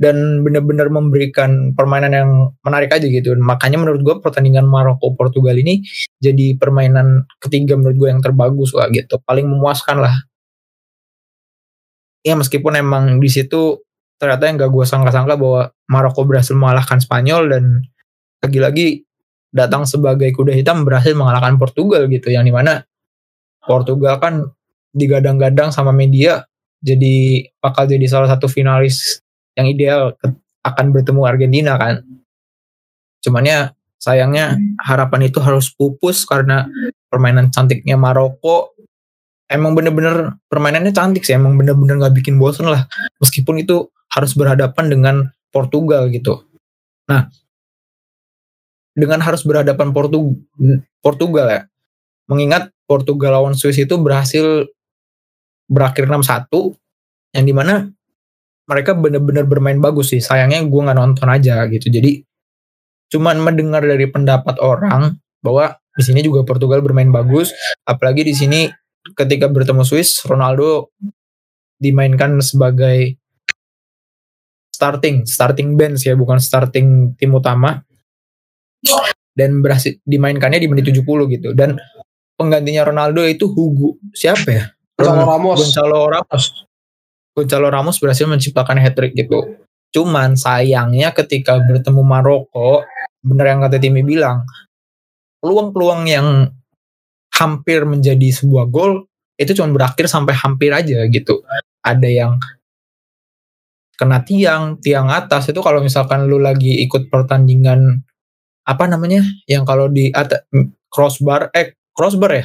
dan benar-benar memberikan permainan yang menarik aja gitu. Makanya menurut gue pertandingan Maroko Portugal ini jadi permainan ketiga menurut gue yang terbagus lah gitu, paling memuaskan lah. Ya meskipun emang di situ ternyata yang gak gue sangka-sangka bahwa Maroko berhasil mengalahkan Spanyol dan lagi-lagi datang sebagai kuda hitam berhasil mengalahkan Portugal gitu, yang di mana Portugal kan digadang-gadang sama media jadi bakal jadi salah satu finalis yang ideal akan bertemu Argentina kan. Cuman ya sayangnya harapan itu harus pupus karena permainan cantiknya Maroko emang bener-bener permainannya cantik sih emang bener-bener nggak bikin bosen lah meskipun itu harus berhadapan dengan Portugal gitu. Nah dengan harus berhadapan Portu Portugal ya mengingat Portugal lawan Swiss itu berhasil berakhir 6-1 yang di mana mereka benar-benar bermain bagus sih. Sayangnya gue nggak nonton aja gitu. Jadi cuman mendengar dari pendapat orang bahwa di sini juga Portugal bermain bagus. Apalagi di sini ketika bertemu Swiss, Ronaldo dimainkan sebagai starting, starting bench ya, bukan starting tim utama. Dan berhasil dimainkannya di menit 70 gitu. Dan penggantinya Ronaldo itu Hugo siapa ya? Gonzalo Ramos. Gonzalo Ramos. Gonzalo Ramos berhasil menciptakan hat trick gitu. Cuman sayangnya ketika bertemu Maroko, bener yang kata Timi bilang, peluang-peluang yang hampir menjadi sebuah gol itu cuma berakhir sampai hampir aja gitu. Ada yang kena tiang, tiang atas itu kalau misalkan lu lagi ikut pertandingan apa namanya? Yang kalau di crossbar eh crossbar ya?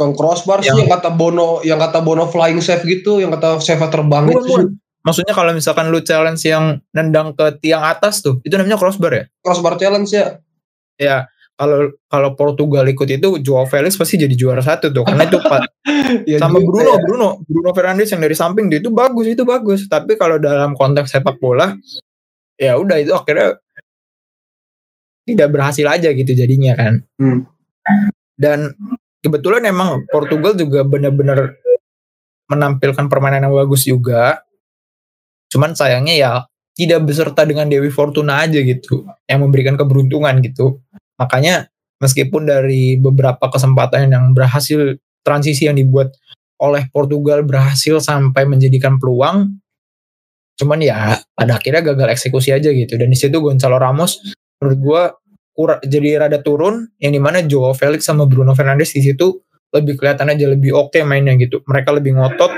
Bukan crossbar sih yang kata Bono, yang kata Bono flying safe gitu, yang kata save terbang Bukan, itu bukan. Maksudnya kalau misalkan lu challenge yang nendang ke tiang atas tuh, itu namanya crossbar ya? Crossbar challenge ya. Ya, kalau kalau Portugal ikut itu Joao Felix pasti jadi juara satu tuh karena itu *laughs* Ya sama juga Bruno ya. Bruno Bruno Fernandes yang dari samping dia itu bagus itu bagus tapi kalau dalam konteks sepak bola ya udah itu akhirnya tidak berhasil aja gitu jadinya kan Hmm. dan kebetulan emang Portugal juga benar-benar menampilkan permainan yang bagus juga. Cuman sayangnya ya tidak beserta dengan Dewi Fortuna aja gitu yang memberikan keberuntungan gitu. Makanya meskipun dari beberapa kesempatan yang berhasil transisi yang dibuat oleh Portugal berhasil sampai menjadikan peluang cuman ya pada akhirnya gagal eksekusi aja gitu. Dan di situ Gonzalo Ramos menurut gua kurang jadi rada turun yang di mana Joao Felix sama Bruno Fernandes di situ lebih kelihatan aja lebih oke mainnya gitu. Mereka lebih ngotot.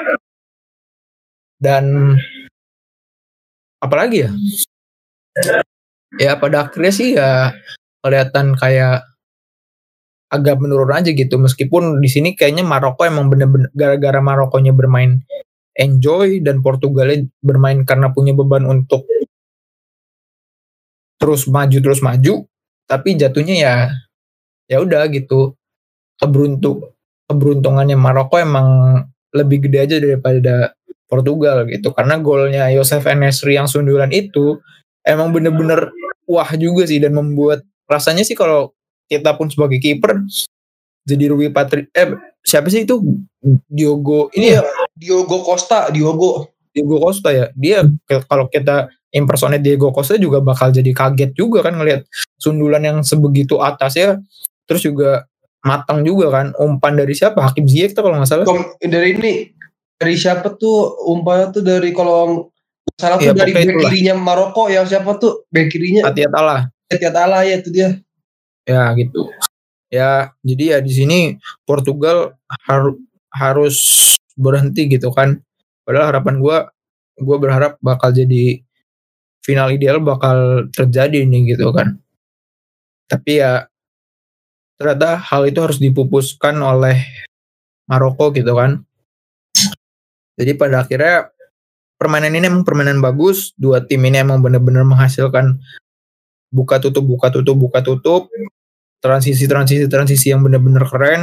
Dan apalagi ya? Ya pada akhirnya sih ya kelihatan kayak agak menurun aja gitu. Meskipun di sini kayaknya Maroko emang bener-bener gara-gara Marokonya bermain enjoy dan Portugalnya bermain karena punya beban untuk terus maju terus maju tapi jatuhnya ya ya udah gitu. Keberuntung keberuntungannya Maroko emang lebih gede aja daripada Portugal gitu. Karena golnya Yosef Enesri yang sundulan itu emang bener-bener wah juga sih dan membuat rasanya sih kalau kita pun sebagai kiper jadi Rui Patri eh siapa sih itu? Diogo ini ya? Diogo Costa, Diogo. Diego Costa ya? Dia kalau kita impersonate Diego Costa juga bakal jadi kaget juga kan ngelihat sundulan yang sebegitu atas ya. Terus juga matang juga kan umpan dari siapa? Hakim Ziyech tuh kalau nggak salah Kom- dari ini dari siapa tuh umpannya tuh dari kalau salah tuh Iya, dari back kirinya Maroko yang siapa tuh? Back kirinya. Atiat Allah. Etiat Allah ya itu dia. ya gitu. Ya jadi ya di sini Portugal harus harus berhenti gitu kan. Padahal harapan gua gua berharap bakal jadi final ideal bakal terjadi nih gitu kan. Tapi ya ternyata hal itu harus dipupuskan oleh Maroko gitu kan. Jadi pada akhirnya permainan ini emang permainan bagus dua tim ini emang benar-benar menghasilkan buka tutup buka tutup buka tutup. Transisi transisi transisi yang benar-benar keren.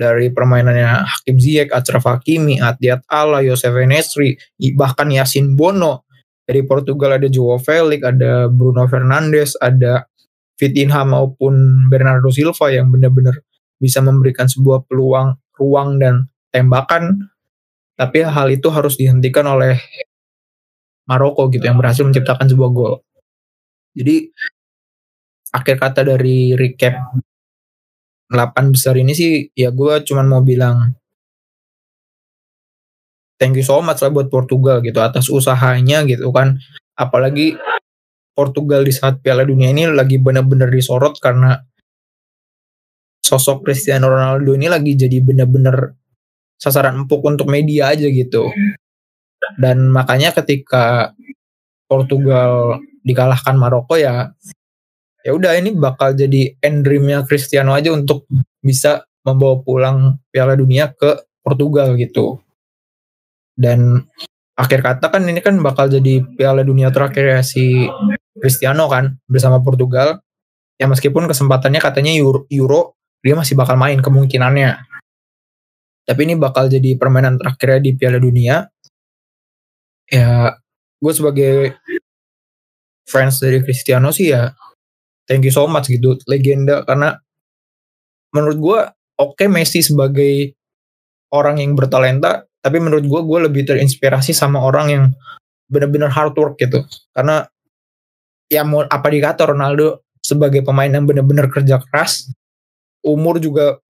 Dari permainannya Hakim Ziyech, Achraf Hakimi, Atiat Allah, Yosef Enesri, bahkan Yasin Bono dari Portugal ada Joao Felix, ada Bruno Fernandes, ada Vitinha maupun Bernardo Silva yang benar-benar bisa memberikan sebuah peluang ruang dan tembakan tapi hal itu harus dihentikan oleh Maroko gitu yang berhasil menciptakan sebuah gol. Jadi akhir kata dari recap 8 besar ini sih ya gue cuman mau bilang thank you so much lah buat Portugal gitu atas usahanya gitu kan apalagi Portugal di saat Piala Dunia ini lagi benar-benar disorot karena sosok Cristiano Ronaldo ini lagi jadi benar-benar sasaran empuk untuk media aja gitu dan makanya ketika Portugal dikalahkan Maroko ya ya udah ini bakal jadi end dreamnya Cristiano aja untuk bisa membawa pulang Piala Dunia ke Portugal gitu. Dan akhir kata kan ini kan bakal jadi Piala Dunia terakhir ya si Cristiano kan bersama Portugal. Ya meskipun kesempatannya katanya Euro, dia masih bakal main kemungkinannya. Tapi ini bakal jadi permainan terakhirnya di Piala Dunia. Ya gue sebagai fans dari Cristiano sih ya thank you so much gitu legenda karena menurut gue oke okay, Messi sebagai orang yang bertalenta tapi menurut gue gue lebih terinspirasi sama orang yang benar-benar hard work gitu karena ya mau apa dikata Ronaldo sebagai pemain yang benar-benar kerja keras umur juga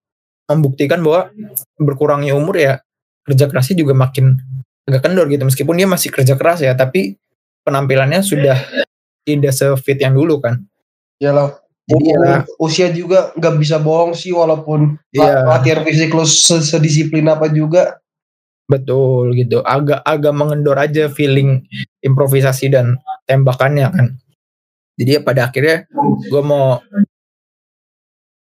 membuktikan bahwa berkurangnya umur ya kerja kerasnya juga makin agak kendor gitu meskipun dia masih kerja keras ya tapi penampilannya sudah tidak sefit yang dulu kan Ya lah. Jadi ya, usia juga nggak bisa bohong sih walaupun ya. latihan fisik lu sedisiplin apa juga. Betul gitu. Agak agak mengendor aja feeling improvisasi dan tembakannya kan. Jadi ya pada akhirnya gue mau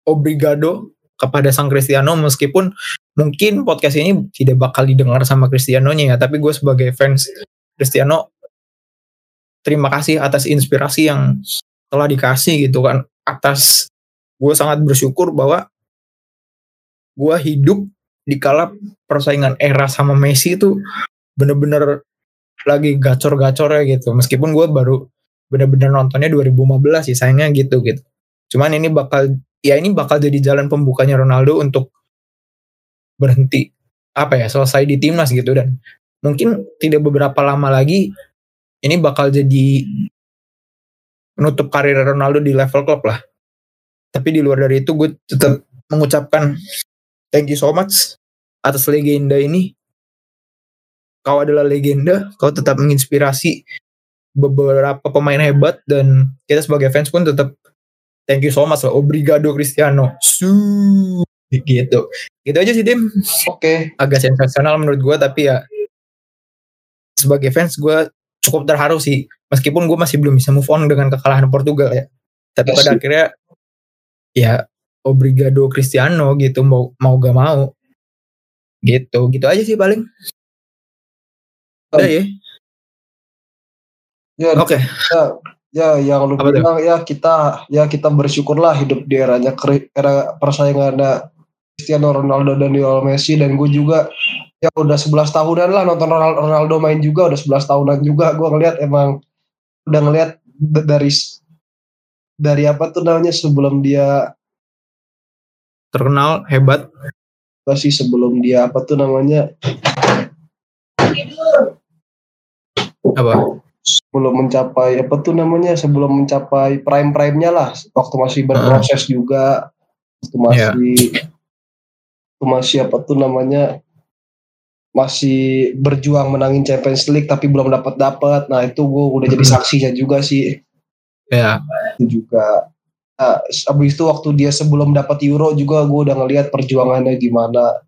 obrigado kepada sang Cristiano meskipun mungkin podcast ini tidak bakal didengar sama Cristiano-nya ya, tapi gue sebagai fans Cristiano terima kasih atas inspirasi yang telah dikasih gitu kan atas gue sangat bersyukur bahwa gue hidup di kala persaingan era sama Messi itu bener-bener lagi gacor-gacor ya gitu. Meskipun gue baru bener-bener nontonnya 2015 sih sayangnya gitu gitu. Cuman ini bakal ya ini bakal jadi jalan pembukanya Ronaldo untuk berhenti apa ya selesai di timnas gitu. Dan mungkin tidak beberapa lama lagi ini bakal jadi menutup karir Ronaldo di level klub lah. Tapi di luar dari itu gue tetap mengucapkan thank you so much atas legenda ini. Kau adalah legenda, kau tetap menginspirasi beberapa pemain hebat dan kita sebagai fans pun tetap thank you so much lah. Obrigado Cristiano. Su gitu. Gitu aja sih Tim. Oke. Okay. Agak sensasional menurut gue tapi ya sebagai fans gue cukup terharu sih meskipun gue masih belum bisa move on dengan kekalahan Portugal ya tapi pada akhirnya ya obrigado Cristiano gitu mau mau gak mau gitu gitu aja sih paling udah ya ya oke okay. ya, ya yang lu Apa bilang itu? ya kita ya kita bersyukurlah hidup di eranya era persaingan ada Cristiano Ronaldo dan Lionel Messi dan gue juga ya udah 11 tahunan lah nonton Ronaldo main juga udah 11 tahunan juga gue ngeliat emang udah ngeliat dari dari apa tuh namanya sebelum dia terkenal hebat sih sebelum dia apa tuh namanya apa sebelum mencapai apa tuh namanya sebelum mencapai prime prime nya lah waktu masih berproses uh. juga waktu masih yeah. waktu masih apa tuh namanya masih berjuang menangin Champions League tapi belum dapat dapat. Nah itu gue udah jadi hmm. saksinya juga sih. Ya. Itu juga. Nah, abis itu waktu dia sebelum dapat Euro juga gue udah ngelihat perjuangannya gimana.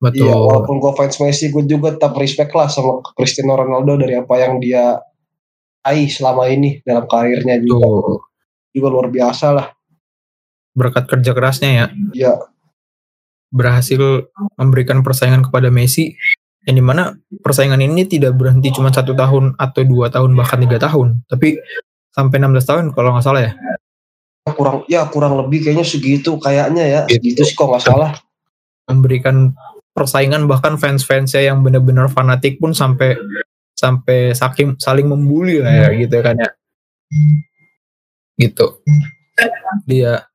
Betul. Ya, walaupun gue fans Messi, gue juga tetap respect lah sama Cristiano Ronaldo dari apa yang dia raih selama ini dalam karirnya juga. Betul. Juga luar biasa lah. Berkat kerja kerasnya ya. Iya berhasil memberikan persaingan kepada Messi yang di mana persaingan ini tidak berhenti cuma satu tahun atau dua tahun bahkan tiga tahun tapi sampai 16 tahun kalau nggak salah ya kurang ya kurang lebih kayaknya segitu kayaknya ya gitu. segitu sih kok nggak salah memberikan persaingan bahkan fans-fansnya yang benar-benar fanatik pun sampai sampai saking saling membuli lah ya gitu kan ya gitu dia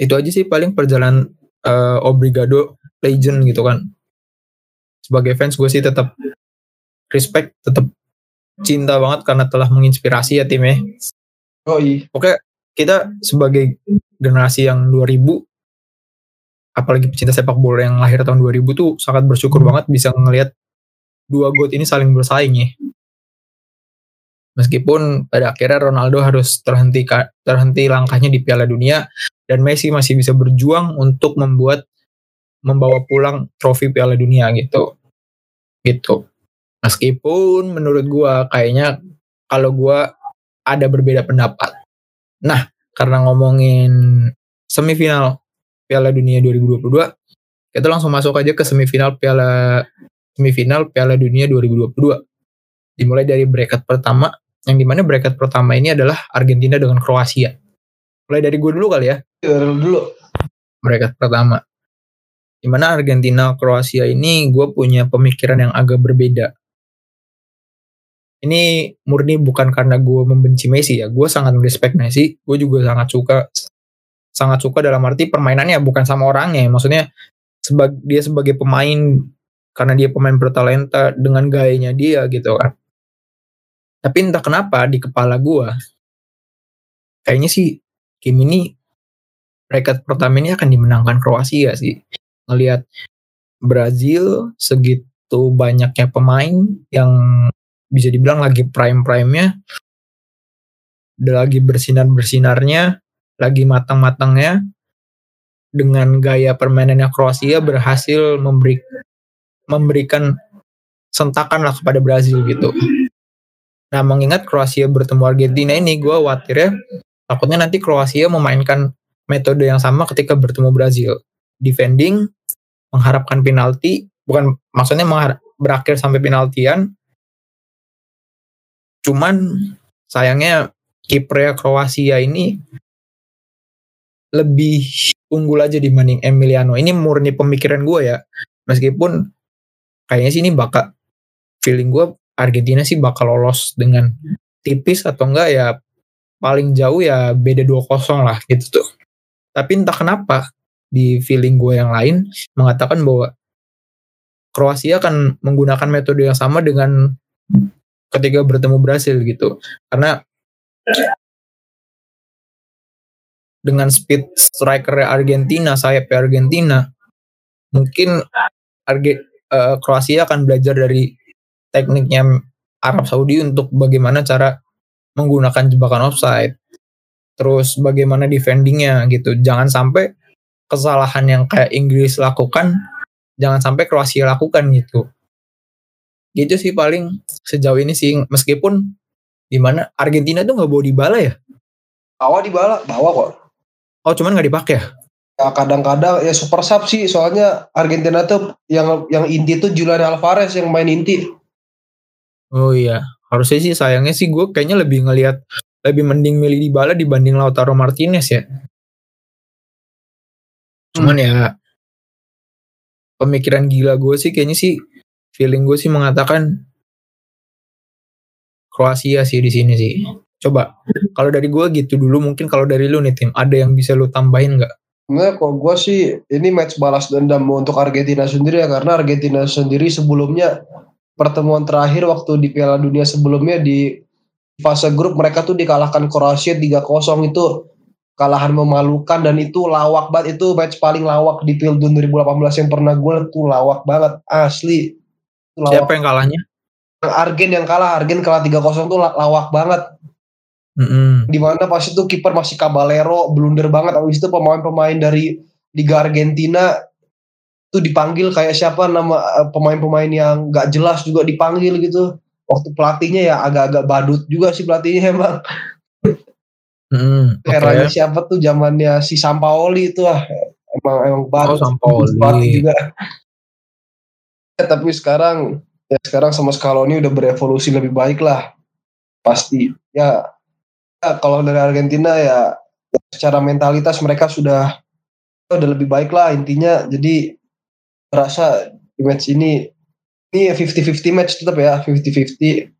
itu aja sih paling perjalanan uh, Obrigado legend gitu kan sebagai fans gue sih tetap respect tetap cinta banget karena telah menginspirasi ya timnya. Oh iya. Oke, kita sebagai generasi yang 2000 apalagi pecinta sepak bola yang lahir tahun 2000 tuh sangat bersyukur banget bisa ngelihat dua god ini saling bersaing ya. Meskipun pada akhirnya Ronaldo harus terhenti terhenti langkahnya di Piala Dunia dan Messi masih bisa berjuang untuk membuat membawa pulang trofi Piala Dunia gitu. Gitu. Meskipun menurut gua kayaknya kalau gua ada berbeda pendapat. Nah, karena ngomongin semifinal Piala Dunia 2022, kita langsung masuk aja ke semifinal Piala semifinal Piala Dunia 2022. Dimulai dari bracket pertama, yang di mana bracket pertama ini adalah Argentina dengan Kroasia. Mulai dari gue dulu kali ya. Iya, dulu. Bracket pertama di mana Argentina Kroasia ini gue punya pemikiran yang agak berbeda ini murni bukan karena gue membenci Messi ya gue sangat respect Messi gue juga sangat suka sangat suka dalam arti permainannya bukan sama orangnya. Maksudnya sebagai dia sebagai pemain karena dia pemain bertalenta dengan gayanya dia gitu kan. Tapi entah kenapa di kepala gue kayaknya sih game ini rekat pertama ini akan dimenangkan Kroasia sih. Ngelihat Brazil segitu banyaknya pemain yang bisa dibilang lagi prime-prime-nya lagi bersinar-bersinarnya lagi matang-matangnya dengan gaya permainannya Kroasia berhasil memberi memberikan sentakan lah kepada Brazil gitu. Nah mengingat Kroasia bertemu Argentina ini gue khawatir ya takutnya nanti Kroasia memainkan metode yang sama ketika bertemu Brazil. Defending, mengharapkan penalti bukan maksudnya berakhir sampai penaltian cuman sayangnya kipernya Kroasia ini lebih unggul aja dibanding Emiliano. Ini murni pemikiran gue ya. Meskipun kayaknya sih ini bakal feeling gue Argentina sih bakal lolos dengan tipis atau enggak ya paling jauh ya beda 2-0 lah gitu tuh. Tapi entah kenapa di feeling gue yang lain mengatakan bahwa Kroasia akan menggunakan metode yang sama dengan ketika bertemu Brasil gitu. Karena dengan speed striker Argentina sayap Argentina mungkin Arge, uh, Kroasia akan belajar dari tekniknya Arab Saudi untuk bagaimana cara menggunakan jebakan offside. Terus bagaimana defendingnya gitu. Jangan sampai kesalahan yang kayak Inggris lakukan jangan sampai Kroasia lakukan gitu gitu sih paling sejauh ini sih. Meskipun gimana Argentina tuh nggak bawa di bala ya? Bawa di bala bawa kok. Oh cuman nggak dipakai ya? Ya kadang-kadang ya super sub sih. Soalnya Argentina tuh yang yang inti tuh Julian Alvarez yang main inti. Oh iya. Harusnya sih sayangnya sih gue kayaknya lebih ngelihat lebih mending milih di bala dibanding Lautaro Martinez ya. Cuman hmm. ya pemikiran gila gue sih kayaknya sih feeling gue sih mengatakan Kroasia sih di sini sih. Coba kalau dari gue gitu dulu mungkin kalau dari lu nih tim ada yang bisa lu tambahin nggak? Enggak, kok gue sih ini match balas dendam untuk Argentina sendiri ya karena Argentina sendiri sebelumnya pertemuan terakhir waktu di Piala Dunia sebelumnya di fase grup mereka tuh dikalahkan Kroasia 3-0 itu kalahan memalukan dan itu lawak banget itu match paling lawak di Piala 2018 yang pernah gue tuh lawak banget asli lawak. siapa yang kalahnya Argen yang kalah Argen kalah 3-0 tuh lawak banget mm-hmm. di mana pas itu kiper masih Caballero blunder banget abis itu pemain-pemain dari Liga Argentina tuh dipanggil kayak siapa nama eh, pemain-pemain yang gak jelas juga dipanggil gitu waktu pelatihnya ya agak-agak badut juga sih pelatihnya *laughs* emang Eranya okay. siapa tuh zamannya si Sampaoli itu ah emang emang banget. Oh, Sampaoli juga. Ya, tapi sekarang ya sekarang sama Scaloni udah berevolusi lebih baik lah. Pasti. Ya, ya kalau dari Argentina ya, ya secara mentalitas mereka sudah udah lebih baik lah intinya. Jadi rasa di match ini ini 50-50 match tetap ya 50-50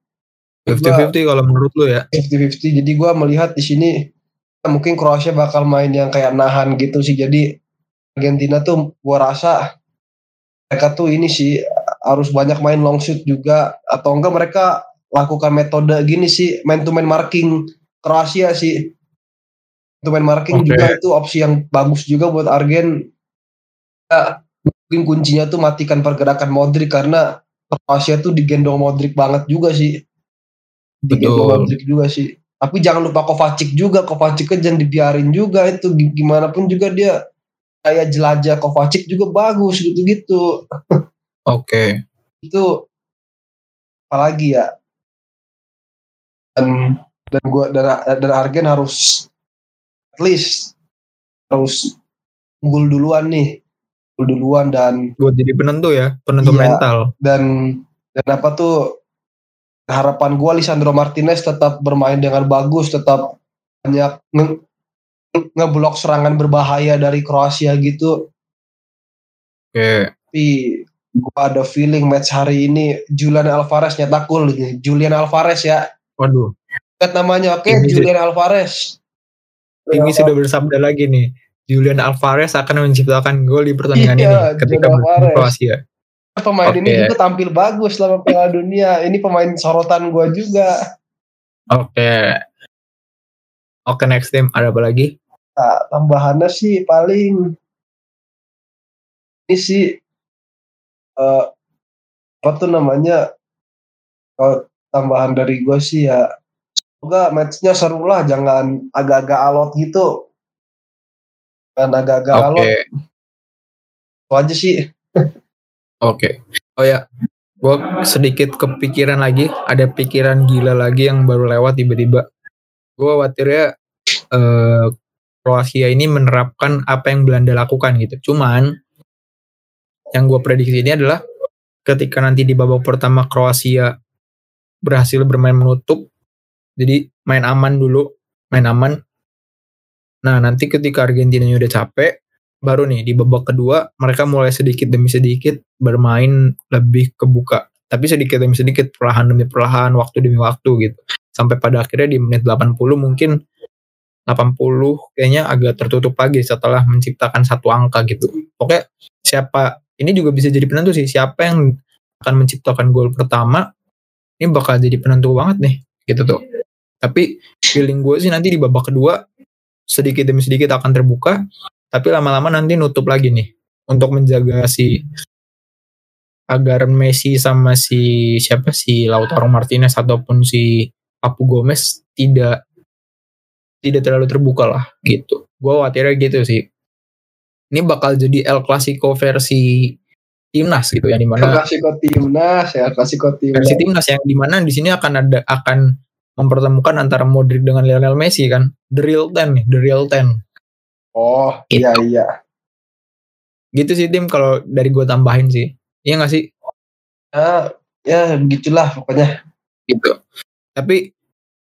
50-50 kalau menurut lu ya. 50-50. Jadi gue melihat di sini mungkin Kroasia bakal main yang kayak nahan gitu sih. Jadi Argentina tuh gue rasa mereka tuh ini sih harus banyak main long shoot juga atau enggak mereka lakukan metode gini sih man to man marking Kroasia sih. To man marking Oke. juga itu opsi yang bagus juga buat Argen. Ya, mungkin kuncinya tuh matikan pergerakan Modric karena Kroasia tuh digendong Modric banget juga sih. Digendong Betul. Modric juga sih. Tapi jangan lupa Kovacic juga. Kovacic kan jangan dibiarin juga itu Gi- gimana pun juga dia kayak jelajah Kovacic juga bagus gitu-gitu. Oke. Itu apalagi ya. Dan dan gua dan dan Argen harus at least harus unggul duluan nih. Unggul duluan dan Buat jadi penentu ya, penentu Iya. mental. dan dan apa tuh harapan gua Lisandro Martinez tetap bermain dengan bagus, tetap banyak ngeblok serangan berbahaya dari Kroasia gitu. Oke. Tapi gua ada feeling match hari ini Julian Alvarez nyetak gol nih. Julian Alvarez ya. Waduh, Lihat namanya oke Ini sih- Julian Alvarez. ini sudah bersabda lagi nih. Julian Alvarez akan menciptakan gol di pertandingan Iya, ini ketika bertemu. Kroasia. Pemain ini Oke. juga tampil bagus selama Piala Dunia. Ini pemain sorotan gua juga. Oke. Oke, next team ada apa lagi? Nah, tambahannya sih paling ini sih eh apa tuh namanya kalau tambahan dari gue sih ya semoga matchnya seru lah jangan agak-agak alot gitu kan agak-agak Oke. alot itu aja sih Oke. Oh ya, gue sedikit kepikiran lagi. Ada pikiran gila lagi yang baru lewat tiba-tiba. Gue khawatirnya eh, Kroasia ini menerapkan apa yang Belanda lakukan gitu. Cuman yang gue prediksi ini adalah ketika nanti di babak pertama Kroasia berhasil bermain menutup, jadi main aman dulu, main aman. Nah nanti ketika Argentina udah capek, baru nih di babak kedua mereka mulai sedikit demi sedikit bermain lebih kebuka tapi sedikit demi sedikit perlahan demi perlahan waktu demi waktu gitu sampai pada akhirnya di menit 80 mungkin 80 kayaknya agak tertutup lagi setelah menciptakan satu angka gitu. Oke siapa ini juga bisa jadi penentu sih siapa yang akan menciptakan gol pertama ini bakal jadi penentu banget nih gitu tuh. Tapi feeling gue sih nanti di babak kedua sedikit demi sedikit akan terbuka tapi lama-lama nanti nutup lagi nih untuk menjaga si agar Messi sama si siapa si Lautaro Martinez ataupun si Papu Gomez tidak tidak terlalu terbuka lah gitu. Gue khawatirnya gitu sih. Ini bakal jadi El Clasico versi timnas gitu yang El di mana Clasico timnas ya El Clasico timnas. Versi timnas yang di mana di sini akan ada akan mempertemukan antara Modric dengan Lionel Messi kan? The real ten nih the real ten. Oh iya iya. Gitu sih tim kalau dari gue tambahin sih. Iya gak sih? Ya ya begitulah pokoknya. Gitu. Tapi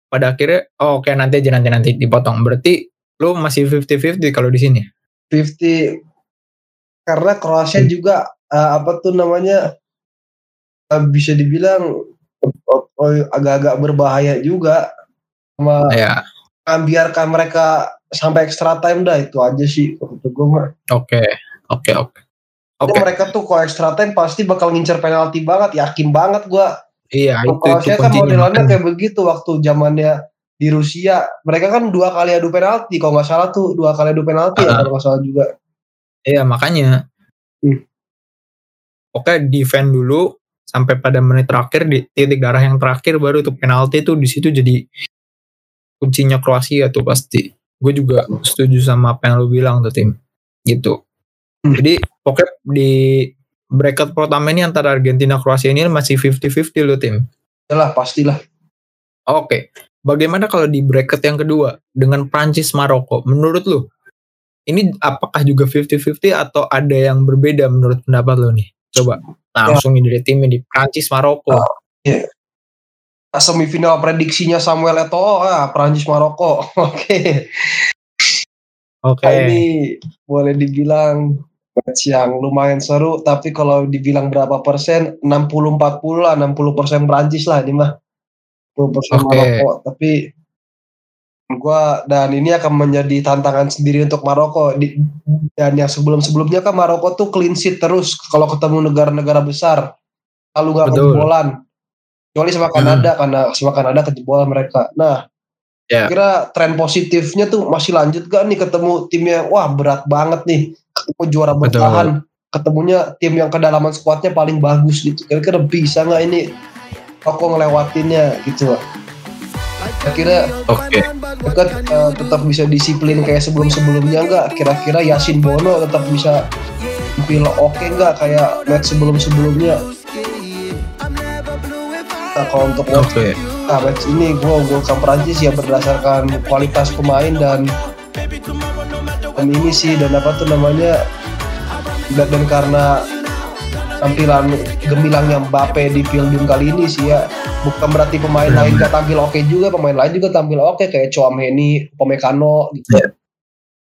pada akhirnya oh, oke nanti aja nanti nanti dipotong. Berarti lu masih 50-50 kalau di sini. 50 karena Kroasia Hmm. juga eh, apa tuh namanya eh, bisa dibilang eh, eh, agak-agak berbahaya juga sama Ya, biarkan mereka sampai extra time dah itu aja sih menurut gue mah. oke. Oke, oke. Ini Oke. mereka tuh kalau extra time pasti bakal ngincer penalti banget yakin banget gua. Iya, itu itu kan modelannya kayak begitu waktu zamannya di Rusia mereka kan dua kali adu penalti kalau nggak salah tuh dua kali adu penalti ya Ah. kalau nggak salah juga Iya, makanya. Hmm. Oke, defend dulu sampai pada menit terakhir di titik darah yang terakhir baru tuh penalti tuh di situ jadi kuncinya Kroasia tuh pasti. Gue juga setuju sama apa yang lu bilang tuh tim. Gitu. Hmm. Jadi pokoknya di bracket pertama ini antara Argentina Kroasia ini masih 50-50 lo tim. Yalah pastilah Oke. Bagaimana kalau di bracket yang kedua dengan Prancis Maroko? Menurut lu ini apakah juga 50-50 atau ada yang berbeda menurut pendapat lu nih? Coba langsung nih dari timnya di Prancis Maroko. Nah, semifinal prediksinya Samuel Eto'o ah Prancis Maroko *laughs* oke Oke. Nah, ini boleh dibilang match yang lumayan seru tapi kalau dibilang berapa persen 60 40 lah 60 persen Prancis lah ini mah 10 persen Oke. Maroko tapi gua dan ini akan menjadi tantangan sendiri untuk Maroko Di- dan yang sebelum sebelumnya kan Maroko tuh clean sheet terus kalau ketemu negara-negara besar lalu nggak Betul. kebobolan kecuali sama Kanada karena sama Kanada kejebolan mereka. Nah, Ya. kira tren positifnya tuh masih lanjut gak nih ketemu timnya wah berat banget nih ketemu juara Betul. bertahan ketemunya tim yang kedalaman skuadnya paling bagus gitu kira-kira bisa nggak ini Maroko ngelewatinnya gitu lah kira-kira Oke. mereka eh, tetap bisa disiplin kayak sebelum-sebelumnya nggak kira-kira Yasin Bono tetap bisa tampil oke nggak kayak match sebelum-sebelumnya nah kalau untuk Oke. Nah, match ini gue unggulkan Prancis ya berdasarkan kualitas pemain dan ini sih dan apa tuh namanya dan, dan karena tampilan gemilangnya Mbappe di Piala kali ini sih ya bukan berarti pemain lain gak tampil oke juga pemain lain juga tampil oke kayak Chouameni, Upamecano gitu.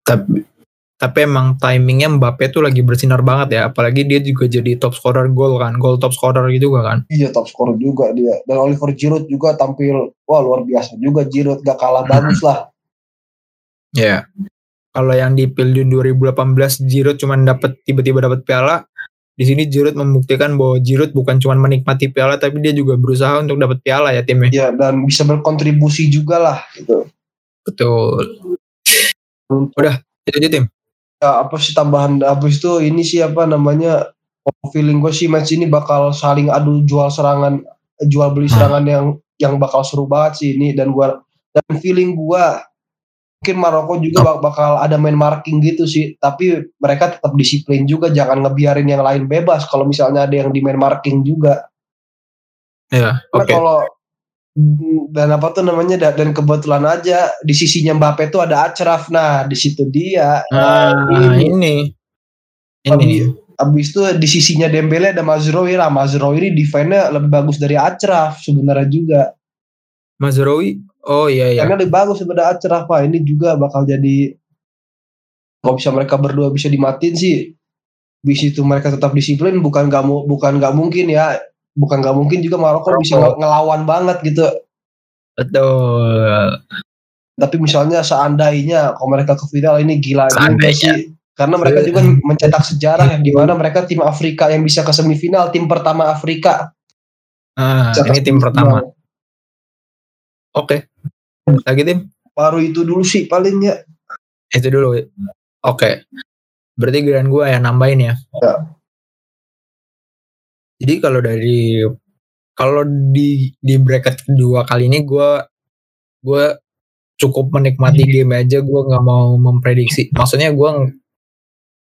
Tapi tapi emang timingnya Mbappe tuh lagi bersinar banget ya. Apalagi dia juga jadi top scorer gol kan, gol top scorer gitu juga kan. Iya top scorer juga dia dan Oliver Giroud juga tampil wah luar biasa juga Giroud gak kalah bagus lah. Ya. Kalau yang di Piala 2018 Giroud cuma dapat tiba-tiba dapat piala, di sini Giroud membuktikan bahwa Giroud bukan cuma menikmati piala tapi dia juga berusaha untuk dapat piala ya timnya. Ya dan bisa berkontribusi juga lah gitu. Betul. Udah, itu aja tim. ya apa sih tambahan habis itu ini sih apa namanya feeling gue sih match ini bakal saling adu jual serangan jual beli serangan yang yang bakal seru banget sih ini dan gua dan feeling gua mungkin Maroko juga bak- bakal ada main marking gitu sih tapi mereka tetap disiplin juga jangan ngebiarin yang lain bebas kalau misalnya ada yang di main marking juga Ya, karena oke. kalau dan apa tuh namanya da- dan kebetulan aja di sisinya Mbappe tuh ada Achraf nah di situ dia Nah, ini. ini. Ini. Tapi- Abis itu di sisinya Dembele ada Mazraoui lah. Mazraoui ini defense-nya lebih bagus dari Achraf sebenarnya juga. Mazraoui. Oh iya iya. Karena lebih bagus daripada Achraf Pak. Ini juga bakal jadi kalau bisa mereka berdua bisa dimatiin sih. Bis itu mereka tetap disiplin bukan gak mu- bukan gak mungkin ya. Bukan gak mungkin juga Maroko bisa nge- ngelawan banget gitu. Betul. Tapi misalnya seandainya kalau mereka ke final ini gila juga sih. Karena mereka juga mencetak sejarah yang di mana mereka tim Afrika yang bisa ke semifinal, tim pertama Afrika. Ah, Bisa ini tim pertama. Oke. Lagi tim? baru itu dulu sih paling ya Itu dulu. Oke. Berarti giliran gue ya nambahin ya. Ya. Jadi kalau dari kalau di di bracket kedua kali ini gue gue cukup menikmati game aja. Gue nggak mau memprediksi. Maksudnya gue ng-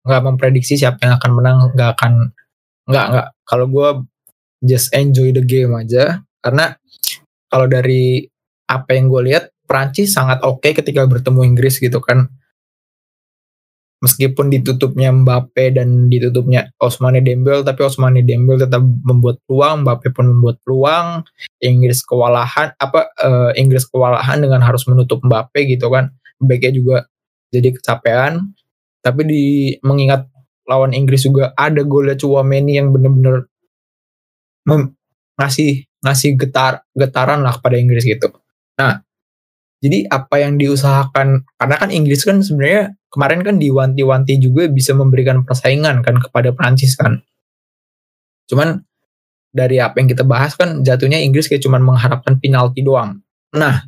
nggak memprediksi siapa yang akan menang. Nggak akan nggak nggak. Kalau gue just enjoy the game aja. Karena kalau dari apa yang gue lihat Prancis sangat oke ketika bertemu Inggris gitu kan. Meskipun ditutupnya Mbappe dan ditutupnya Osmane Dembele tapi Osmane Dembele tetap membuat peluang Mbappe pun membuat peluang. Inggris kewalahan apa eh, Inggris kewalahan dengan harus menutup Mbappe gitu kan. Backnya juga jadi kecapean. Tapi di mengingat lawan Inggris juga ada golnya Chouameni yang bener-bener ngasih ngasih getar getaran lah kepada Inggris gitu nah jadi apa yang diusahakan karena kan Inggris kan sebenarnya kemarin kan diwanti-wanti juga bisa memberikan persaingan kan kepada Prancis kan. Cuman dari apa yang kita bahas kan jatuhnya Inggris kayak cuman mengharapkan penalti doang. Nah,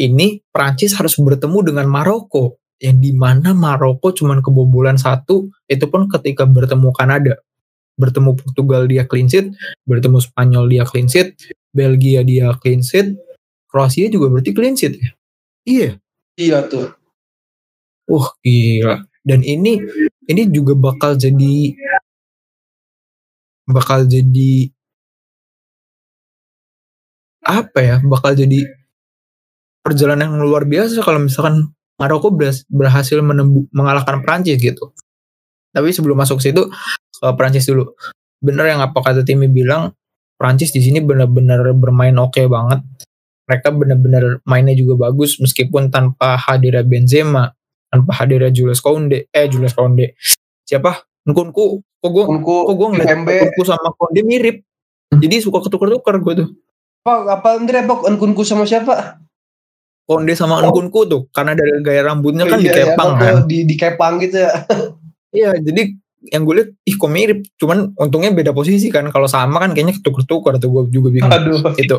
ini Prancis harus bertemu dengan Maroko yang di mana Maroko cuman kebobolan satu itu pun ketika bertemu Kanada. Bertemu Portugal dia clean sheet, bertemu Spanyol dia clean sheet, Belgia dia clean sheet, Kroasia juga berarti clean sheet ya. Iya, iya tuh Wah gila. Dan ini ini juga bakal jadi bakal jadi apa ya? Bakal jadi perjalanan yang luar biasa kalau misalkan Maroko berhasil menembu, mengalahkan Prancis gitu. Tapi sebelum masuk situ ke Prancis dulu. Bener yang apa kata Timmy bilang Prancis di sini benar-benar bermain oke banget. Mereka benar-benar mainnya juga bagus meskipun tanpa hadirnya Benzema, tanpa hadirnya Julius Kounde, eh Julius Kounde. Siapa? Nkunku. Kok gue Unku kok gue ngeliat Nkunku sama Kounde mirip. Jadi suka ketukar-tukar gue tuh. apa apa Andre apa Unkunku sama siapa Kounde sama Oh. Nkunku tuh karena dari gaya rambutnya kan Iya, iya, dikepang apa kan. tuh, di di kepang gitu ya *laughs* Iya, jadi yang gue lihat ih kok mirip cuman untungnya beda posisi kan kalau sama kan kayaknya ketukar-tukar atau gue juga bingung Aduh. itu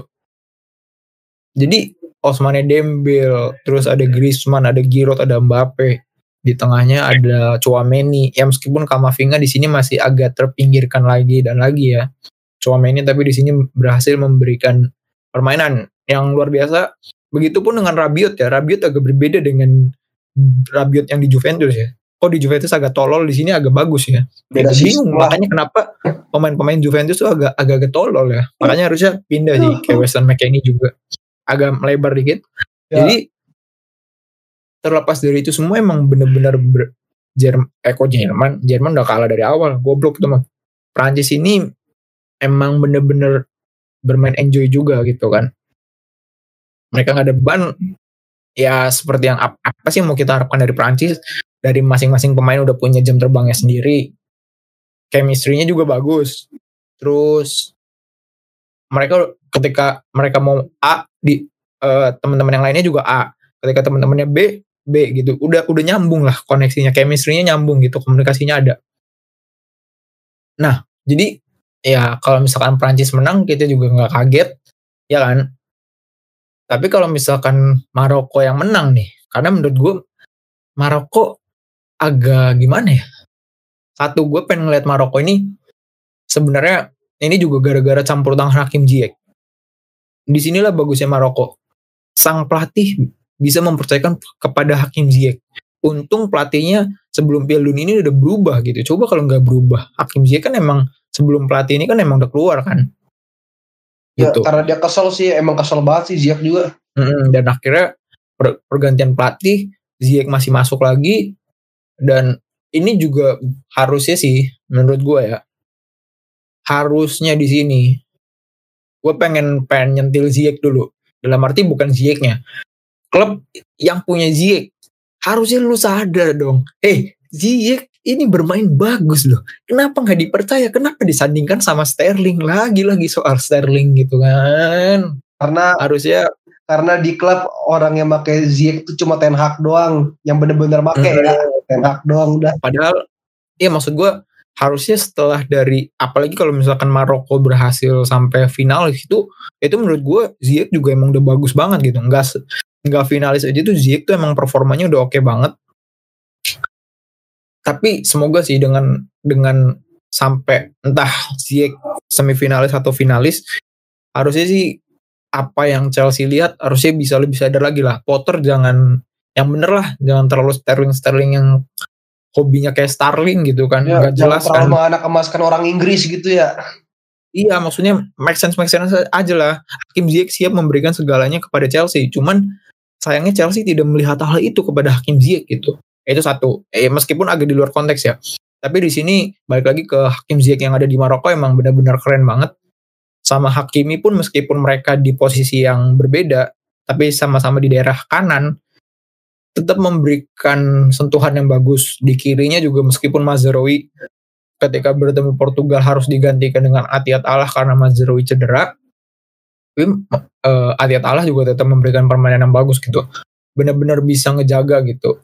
jadi Osmane Dembele terus ada Griezmann ada Giroud ada Mbappe. Di tengahnya ada Chouameni ya meskipun Kamavinga di sini masih agak terpinggirkan lagi dan lagi ya. Chouameni tapi di sini berhasil memberikan permainan yang luar biasa. Begitupun dengan Rabiot ya. Rabiot agak berbeda dengan Rabiot yang di Juventus ya. Kok di Juventus agak tolol di sini agak bagus ya. Beda bingung makanya kenapa pemain-pemain Juventus tuh agak agak agak tolol ya. Makanya harusnya pindah sih kayak Weston McKennie juga agak melebar dikit. Ya. jadi terlepas dari itu semua emang bener-bener ber, Jerman, eh kok Jerman? Jerman udah kalah dari awal. Goblok tuh mah Prancis ini emang bener-bener bermain enjoy juga gitu kan. Mereka nggak ada beban ya seperti yang ap- apa sih yang mau kita harapkan dari Prancis dari masing-masing pemain udah punya jam terbangnya sendiri. Chemistry-nya juga bagus. Terus mereka ketika mereka mau A di eh, teman-teman yang lainnya juga A. Ketika teman-temannya B B gitu. Udah udah nyambung lah koneksinya. Chemistry-nya nyambung gitu komunikasinya ada. Nah jadi ya kalau misalkan Prancis menang kita juga nggak kaget ya kan? Tapi kalau misalkan Maroko yang menang nih karena menurut gue Maroko agak gimana ya? Satu gue pengen ngeliat Maroko ini sebenarnya ini juga gara-gara campur tangan Hakim Ziyech. Di sinilah bagusnya Maroko. Sang pelatih bisa mempercayakan kepada Hakim Ziyech. Untung pelatihnya sebelum Piala Dunia ini udah berubah gitu. Coba kalau nggak berubah Hakim Ziyech kan emang sebelum pelatih ini kan emang udah keluar kan. Ya, gitu. karena dia kesel sih, emang kesel banget sih Ziyech juga. Mm, dan akhirnya per- pergantian pelatih Ziyech masih masuk lagi. Dan ini juga harusnya sih menurut gue ya harusnya di sini. Gue pengen pengen nyentil Ziyech dulu. Dalam arti bukan Ziyechnya. Klub yang punya Ziyech harusnya lu sadar dong. Eh Ziyech ini bermain bagus loh. Kenapa nggak dipercaya? Kenapa disandingkan sama Sterling? Lagi lagi soal Sterling gitu kan. Karena harusnya karena di klub orang yang pakai Ziyech itu cuma Ten Hag doang, yang bener-bener pakai ya. Ten Hag doang udah. Padahal, ya maksud gue harusnya setelah dari apalagi kalau misalkan Maroko berhasil sampai finalis itu itu menurut gue Ziyech juga emang udah bagus banget gitu. Nggak se- nggak finalis aja tuh Ziyech tuh emang performanya udah oke banget. Tapi semoga sih dengan dengan sampai entah Ziyech semifinalis atau finalis harusnya sih apa yang Chelsea lihat harusnya bisa lebih sadar lagi lah. Potter jangan yang bener lah jangan terlalu Sterling Sterling yang hobinya kayak Starling gitu kan Ya, nggak jelas terlalu kan menganak emaskan orang Inggris gitu ya. Iya maksudnya make sense make sense aja lah. Hakim Ziyech siap memberikan segalanya kepada Chelsea. Cuman sayangnya Chelsea tidak melihat hal itu kepada Hakim Ziyech gitu. Itu satu. Eh meskipun agak di luar konteks ya. Tapi di sini balik lagi ke Hakim Ziyech yang ada di Maroko emang benar-benar keren banget. Sama Hakimi pun meskipun mereka di posisi yang berbeda, tapi sama-sama di daerah kanan, tetap memberikan sentuhan yang bagus. Di kirinya juga meskipun Mazraoui ketika bertemu Portugal harus digantikan dengan Atiat Allah karena Mazraoui cedera. Tapi eh, Atiat Allah juga tetap memberikan permainan yang bagus gitu. Benar-benar bisa ngejaga gitu.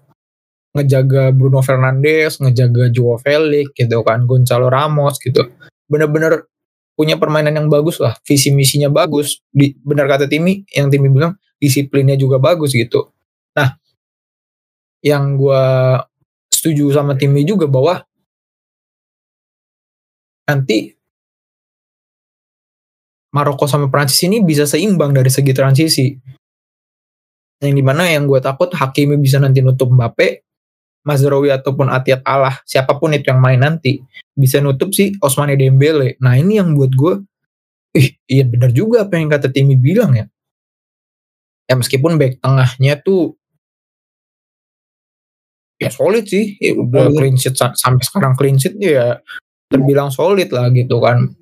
Ngejaga Bruno Fernandes, ngejaga Joao Felix gitu kan, Gonzalo Ramos gitu. Benar-benar punya permainan yang bagus lah, visi misinya bagus. Di, benar kata Timi, yang Timi bilang disiplinnya juga bagus gitu. Nah, yang gua setuju sama Timi juga bahwa nanti Maroko sama Prancis ini bisa seimbang dari segi transisi. Yang di mana yang gue takut Hakimi bisa nanti nutup Mbappe, Mazraoui ataupun Atiat Allah, siapa pun itu yang main nanti, bisa nutup si Osmane Dembele. Nah ini yang buat gue, ih iya benar juga apa yang kata Timi bilang ya. Ya meskipun back tengahnya tuh ya solid sih, ya udah Solid. clean sheet sa- sampai sekarang clean sheet ya terbilang solid lah gitu kan.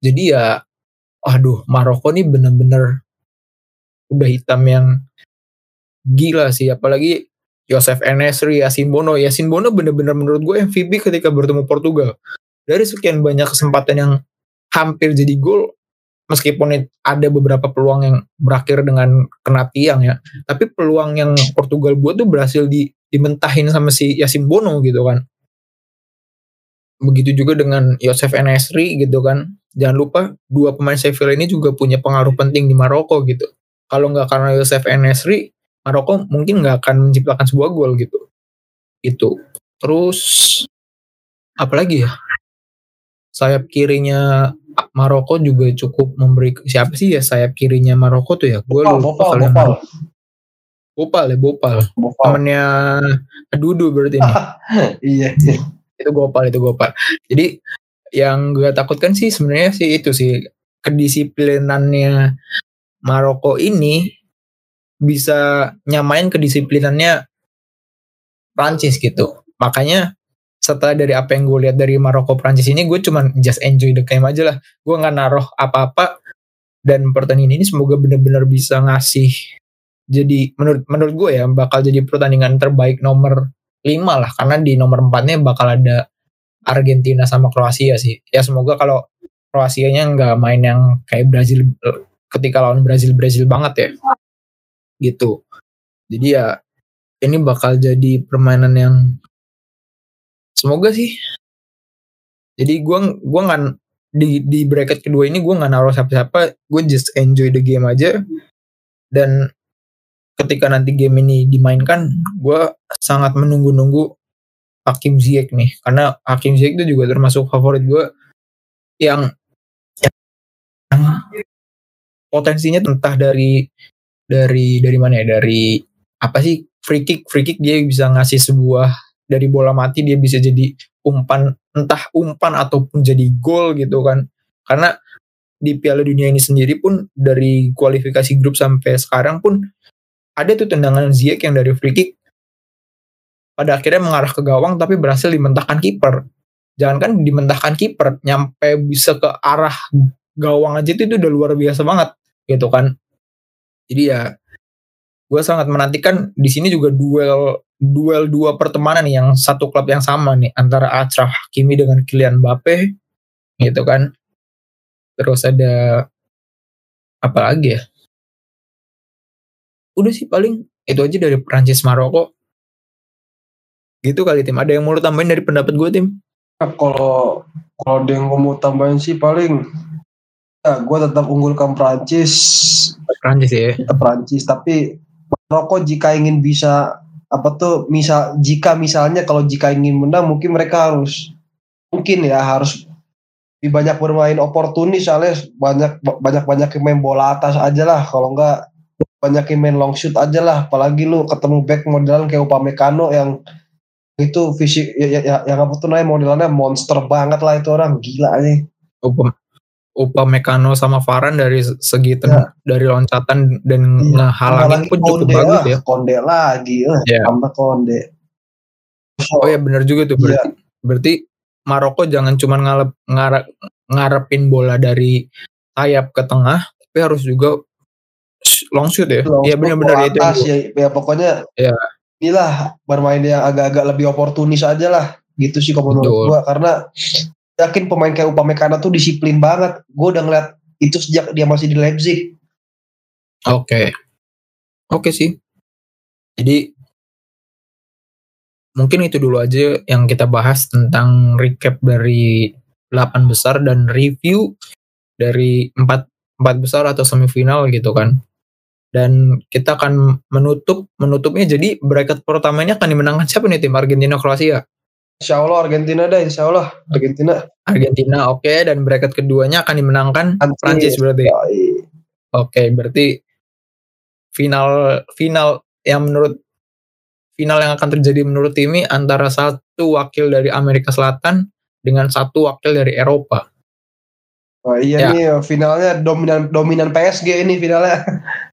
Jadi ya, aduh Maroko nih bener-bener udah hitam yang gila sih, apalagi Yosef Enesri, Yasin Bono. Yasin Bono bener-bener menurut gue MVP ketika bertemu Portugal. Dari sekian banyak kesempatan yang hampir jadi gol, meskipun ada beberapa peluang yang berakhir dengan kena tiang ya, tapi peluang yang Portugal buat tuh berhasil di, dimentahin sama si Yasin Bono gitu kan. begitu juga dengan Yosef Enesri gitu kan. Jangan lupa dua pemain Sevilla ini juga punya pengaruh penting di Maroko gitu. Kalau nggak karena Yosef Enesri Maroko mungkin nggak akan menciptakan sebuah gol gitu. Itu. Terus apalagi ya? Sayap kirinya Maroko juga cukup memberi siapa sih ya sayap kirinya Maroko tuh ya? Gue lupa Bopal, Bopal. Bopal ya Bopal Bopal. temennya Dudu berarti ini. *laughs* Iya. itu Gopal itu Gopal. Jadi yang gue takutkan sih sebenarnya sih itu sih kedisiplinannya Maroko ini bisa nyamain kedisiplinannya Prancis gitu. Makanya setelah dari apa yang gue lihat dari Maroko Prancis ini gue cuman just enjoy the game aja lah. Gue nggak naruh apa-apa. Dan pertandingan ini semoga benar-benar bisa ngasih jadi menurut menurut gue ya bakal jadi pertandingan terbaik nomor 5 lah karena di nomor 4-nya bakal ada Argentina sama Kroasia sih. Ya semoga kalau Kroasianya nggak main yang kayak Brazil ketika lawan Brazil Brazil banget ya. Gitu. Jadi ya ini bakal jadi permainan yang semoga sih. Jadi gua gua nggak di di bracket kedua ini gua nggak naruh siapa-siapa, gue just enjoy the game aja. Dan ketika nanti game ini dimainkan, gue sangat menunggu-nunggu Hakim Ziyech nih. Karena Hakim Ziyech itu juga termasuk favorit gue yang yang potensinya entah dari dari dari mana ya? Dari apa sih? Free kick free kick dia bisa ngasih sebuah dari bola mati dia bisa jadi umpan entah umpan ataupun jadi gol gitu kan. Karena di Piala Dunia ini sendiri pun dari kualifikasi grup sampai sekarang pun ada tuh tendangan Ziyech yang dari free kick pada akhirnya mengarah ke gawang tapi berhasil dimentahkan kiper. Jangankan dimentahkan kiper, nyampe bisa ke arah gawang aja itu, itu udah luar biasa banget gitu kan. Jadi ya gue sangat menantikan di sini juga duel duel dua pertemanan nih yang satu klub yang sama nih antara Achraf Hakimi dengan Kylian Mbappe gitu kan. Terus ada apa lagi ya? Udah sih paling itu aja dari Prancis Maroko. Gitu kali tim. Ada yang mau lu tambahin dari pendapat gue tim? Nah, kalau kalau ada yang mau tambahin sih paling ya gue tetap unggulkan Prancis. Prancis ya. Tetap Prancis tapi Maroko jika ingin bisa apa tuh misal jika misalnya kalau jika ingin menang mungkin mereka harus mungkin ya harus lebih banyak bermain oportunis soalnya banyak banyak banyak main bola atas aja lah kalau enggak banyak main long shoot aja lah apalagi lu ketemu back modelan kayak Upamecano yang itu fisik ya, ya, ya, yang apa tuh namanya modelannya monster banget lah itu orang gila aja Upa, Upa Mekano sama Varan dari segi ten, Ya. dari loncatan dan Iya. ngehalangin pun cukup Konde bagus lah, ya Konde lagi lah Iya. tambah Konde oh ya benar juga tuh berarti berarti Maroko jangan cuma ngarep, ngarepin bola dari sayap ke tengah tapi harus juga long shoot ya Long iya shoot, benar-benar bola itu gua- ya, ya pokoknya Iya. inilah bermain yang agak-agak lebih oportunis aja lah gitu sih kalau menurut gua karena yakin pemain kayak Upamecano tuh disiplin banget gue udah ngeliat itu sejak dia masih di Leipzig Oke. Oke sih. Jadi mungkin itu dulu aja yang kita bahas tentang recap dari 8 besar dan review dari 4 empat besar atau semifinal gitu kan. Dan kita akan menutup menutupnya jadi bracket pertama ini akan dimenangkan siapa nih tim Argentina Kroasia? Insya Allah Argentina dah Insya Allah Argentina Argentina oke dan bracket keduanya akan dimenangkan Prancis berarti. Oke, berarti final final yang menurut final yang akan terjadi menurut Timi antara satu wakil dari Amerika Selatan dengan satu wakil dari Eropa. Wah, iya Ya. nih finalnya dominan dominan PSG ini finalnya *laughs*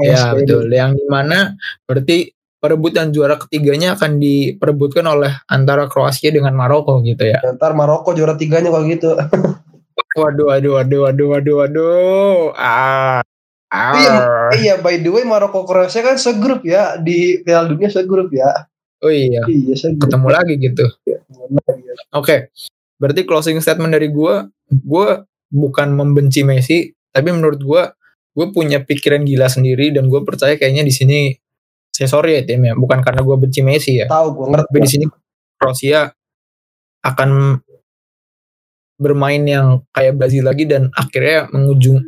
Ya, betul. Yang di mana berarti perebutan juara ketiganya akan diperebutkan oleh antara Kroasia dengan Maroko gitu ya. ntar Maroko juara tiganya kalau gitu *laughs* Waduh, waduh, waduh, waduh, waduh, waduh. Ah. Iya, Ah. iya by the way Maroko Kroasia kan segrup ya di Piala Dunia segrup ya Oh iya, iya segrup ketemu lagi gitu. Lagi ya. Oke, berarti closing statement dari gue, gue bukan membenci Messi, tapi menurut gue, gue punya pikiran gila sendiri dan gue percaya kayaknya di sini, saya sorry ya tim ya, bukan karena gue benci Messi ya, tahu gue ngerti tapi di sini Kroasia akan bermain yang kayak Brazil lagi dan akhirnya mengujung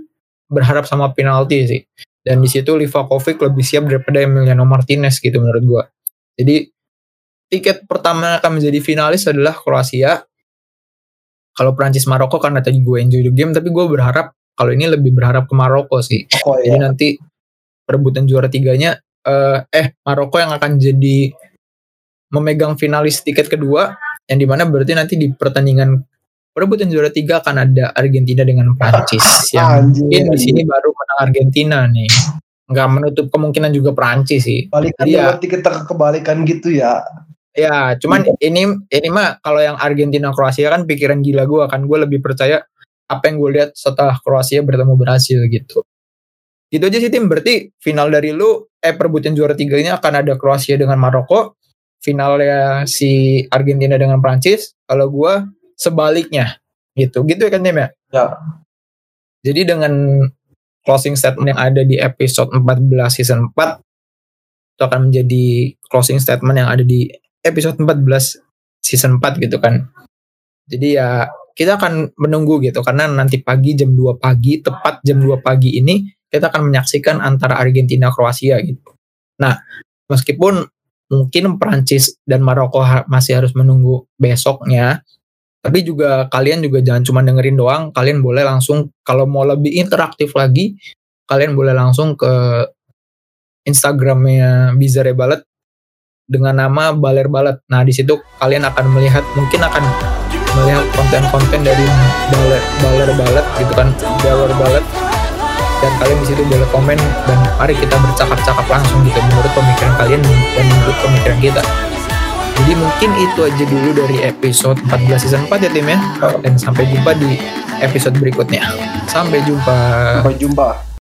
berharap sama penalti sih. Dan di situ Livakovic lebih siap daripada Emiliano Martinez gitu menurut gua. Jadi tiket pertama akan menjadi finalis adalah Kroasia. Kalau Prancis Maroko karena tadi gue enjoy the game, tapi gue berharap kalau ini lebih berharap ke Maroko sih. Oh, Jadi iya. nanti perebutan juara tiganya eh, eh Maroko yang akan jadi memegang finalis tiket kedua yang di mana berarti nanti di pertandingan perebutan juara tiga akan ada Argentina dengan Prancis yang Anjir, mungkin di sini baru menang Argentina nih nggak menutup kemungkinan juga Prancis sih Balikan Iya. berarti kita kebalikan gitu ya. ya cuman ini ini mah kalau yang Argentina Kroasia kan pikiran gila gue kan gue lebih percaya apa yang gue lihat setelah Kroasia bertemu Brasil gitu. Gitu aja sih tim. Berarti final dari lu eh perebutan juara tiganya akan ada Kroasia dengan Maroko finalnya si Argentina dengan Prancis. Kalau gua sebaliknya gitu. Gitu ya kan tim ya? Ya. jadi dengan closing statement yang ada di episode 14 season 4 itu akan menjadi closing statement yang ada di episode 14 season 4 gitu kan. Jadi ya kita akan menunggu gitu karena nanti pagi jam 2 pagi tepat jam 2 pagi ini kita akan menyaksikan antara Argentina Kroasia gitu. Nah, meskipun mungkin Prancis dan Maroko ha- masih harus menunggu besoknya, tapi juga kalian juga jangan cuma dengerin doang, kalian boleh langsung kalau mau lebih interaktif lagi, kalian boleh langsung ke Instagramnya Bizarre Ballet dengan nama Baler Ballet. Nah, di situ kalian akan melihat mungkin akan melihat konten-konten dari Baler Baler Ballet gitu kan, Baler Ballet dan kalian di situ boleh komen dan mari kita bercakap-cakap langsung gitu menurut pemikiran kalian dan menurut pemikiran kita. Jadi mungkin itu aja dulu dari episode 14 season 4 ya tim ya. Dan sampai jumpa di episode berikutnya. Sampai jumpa. Sampai jumpa.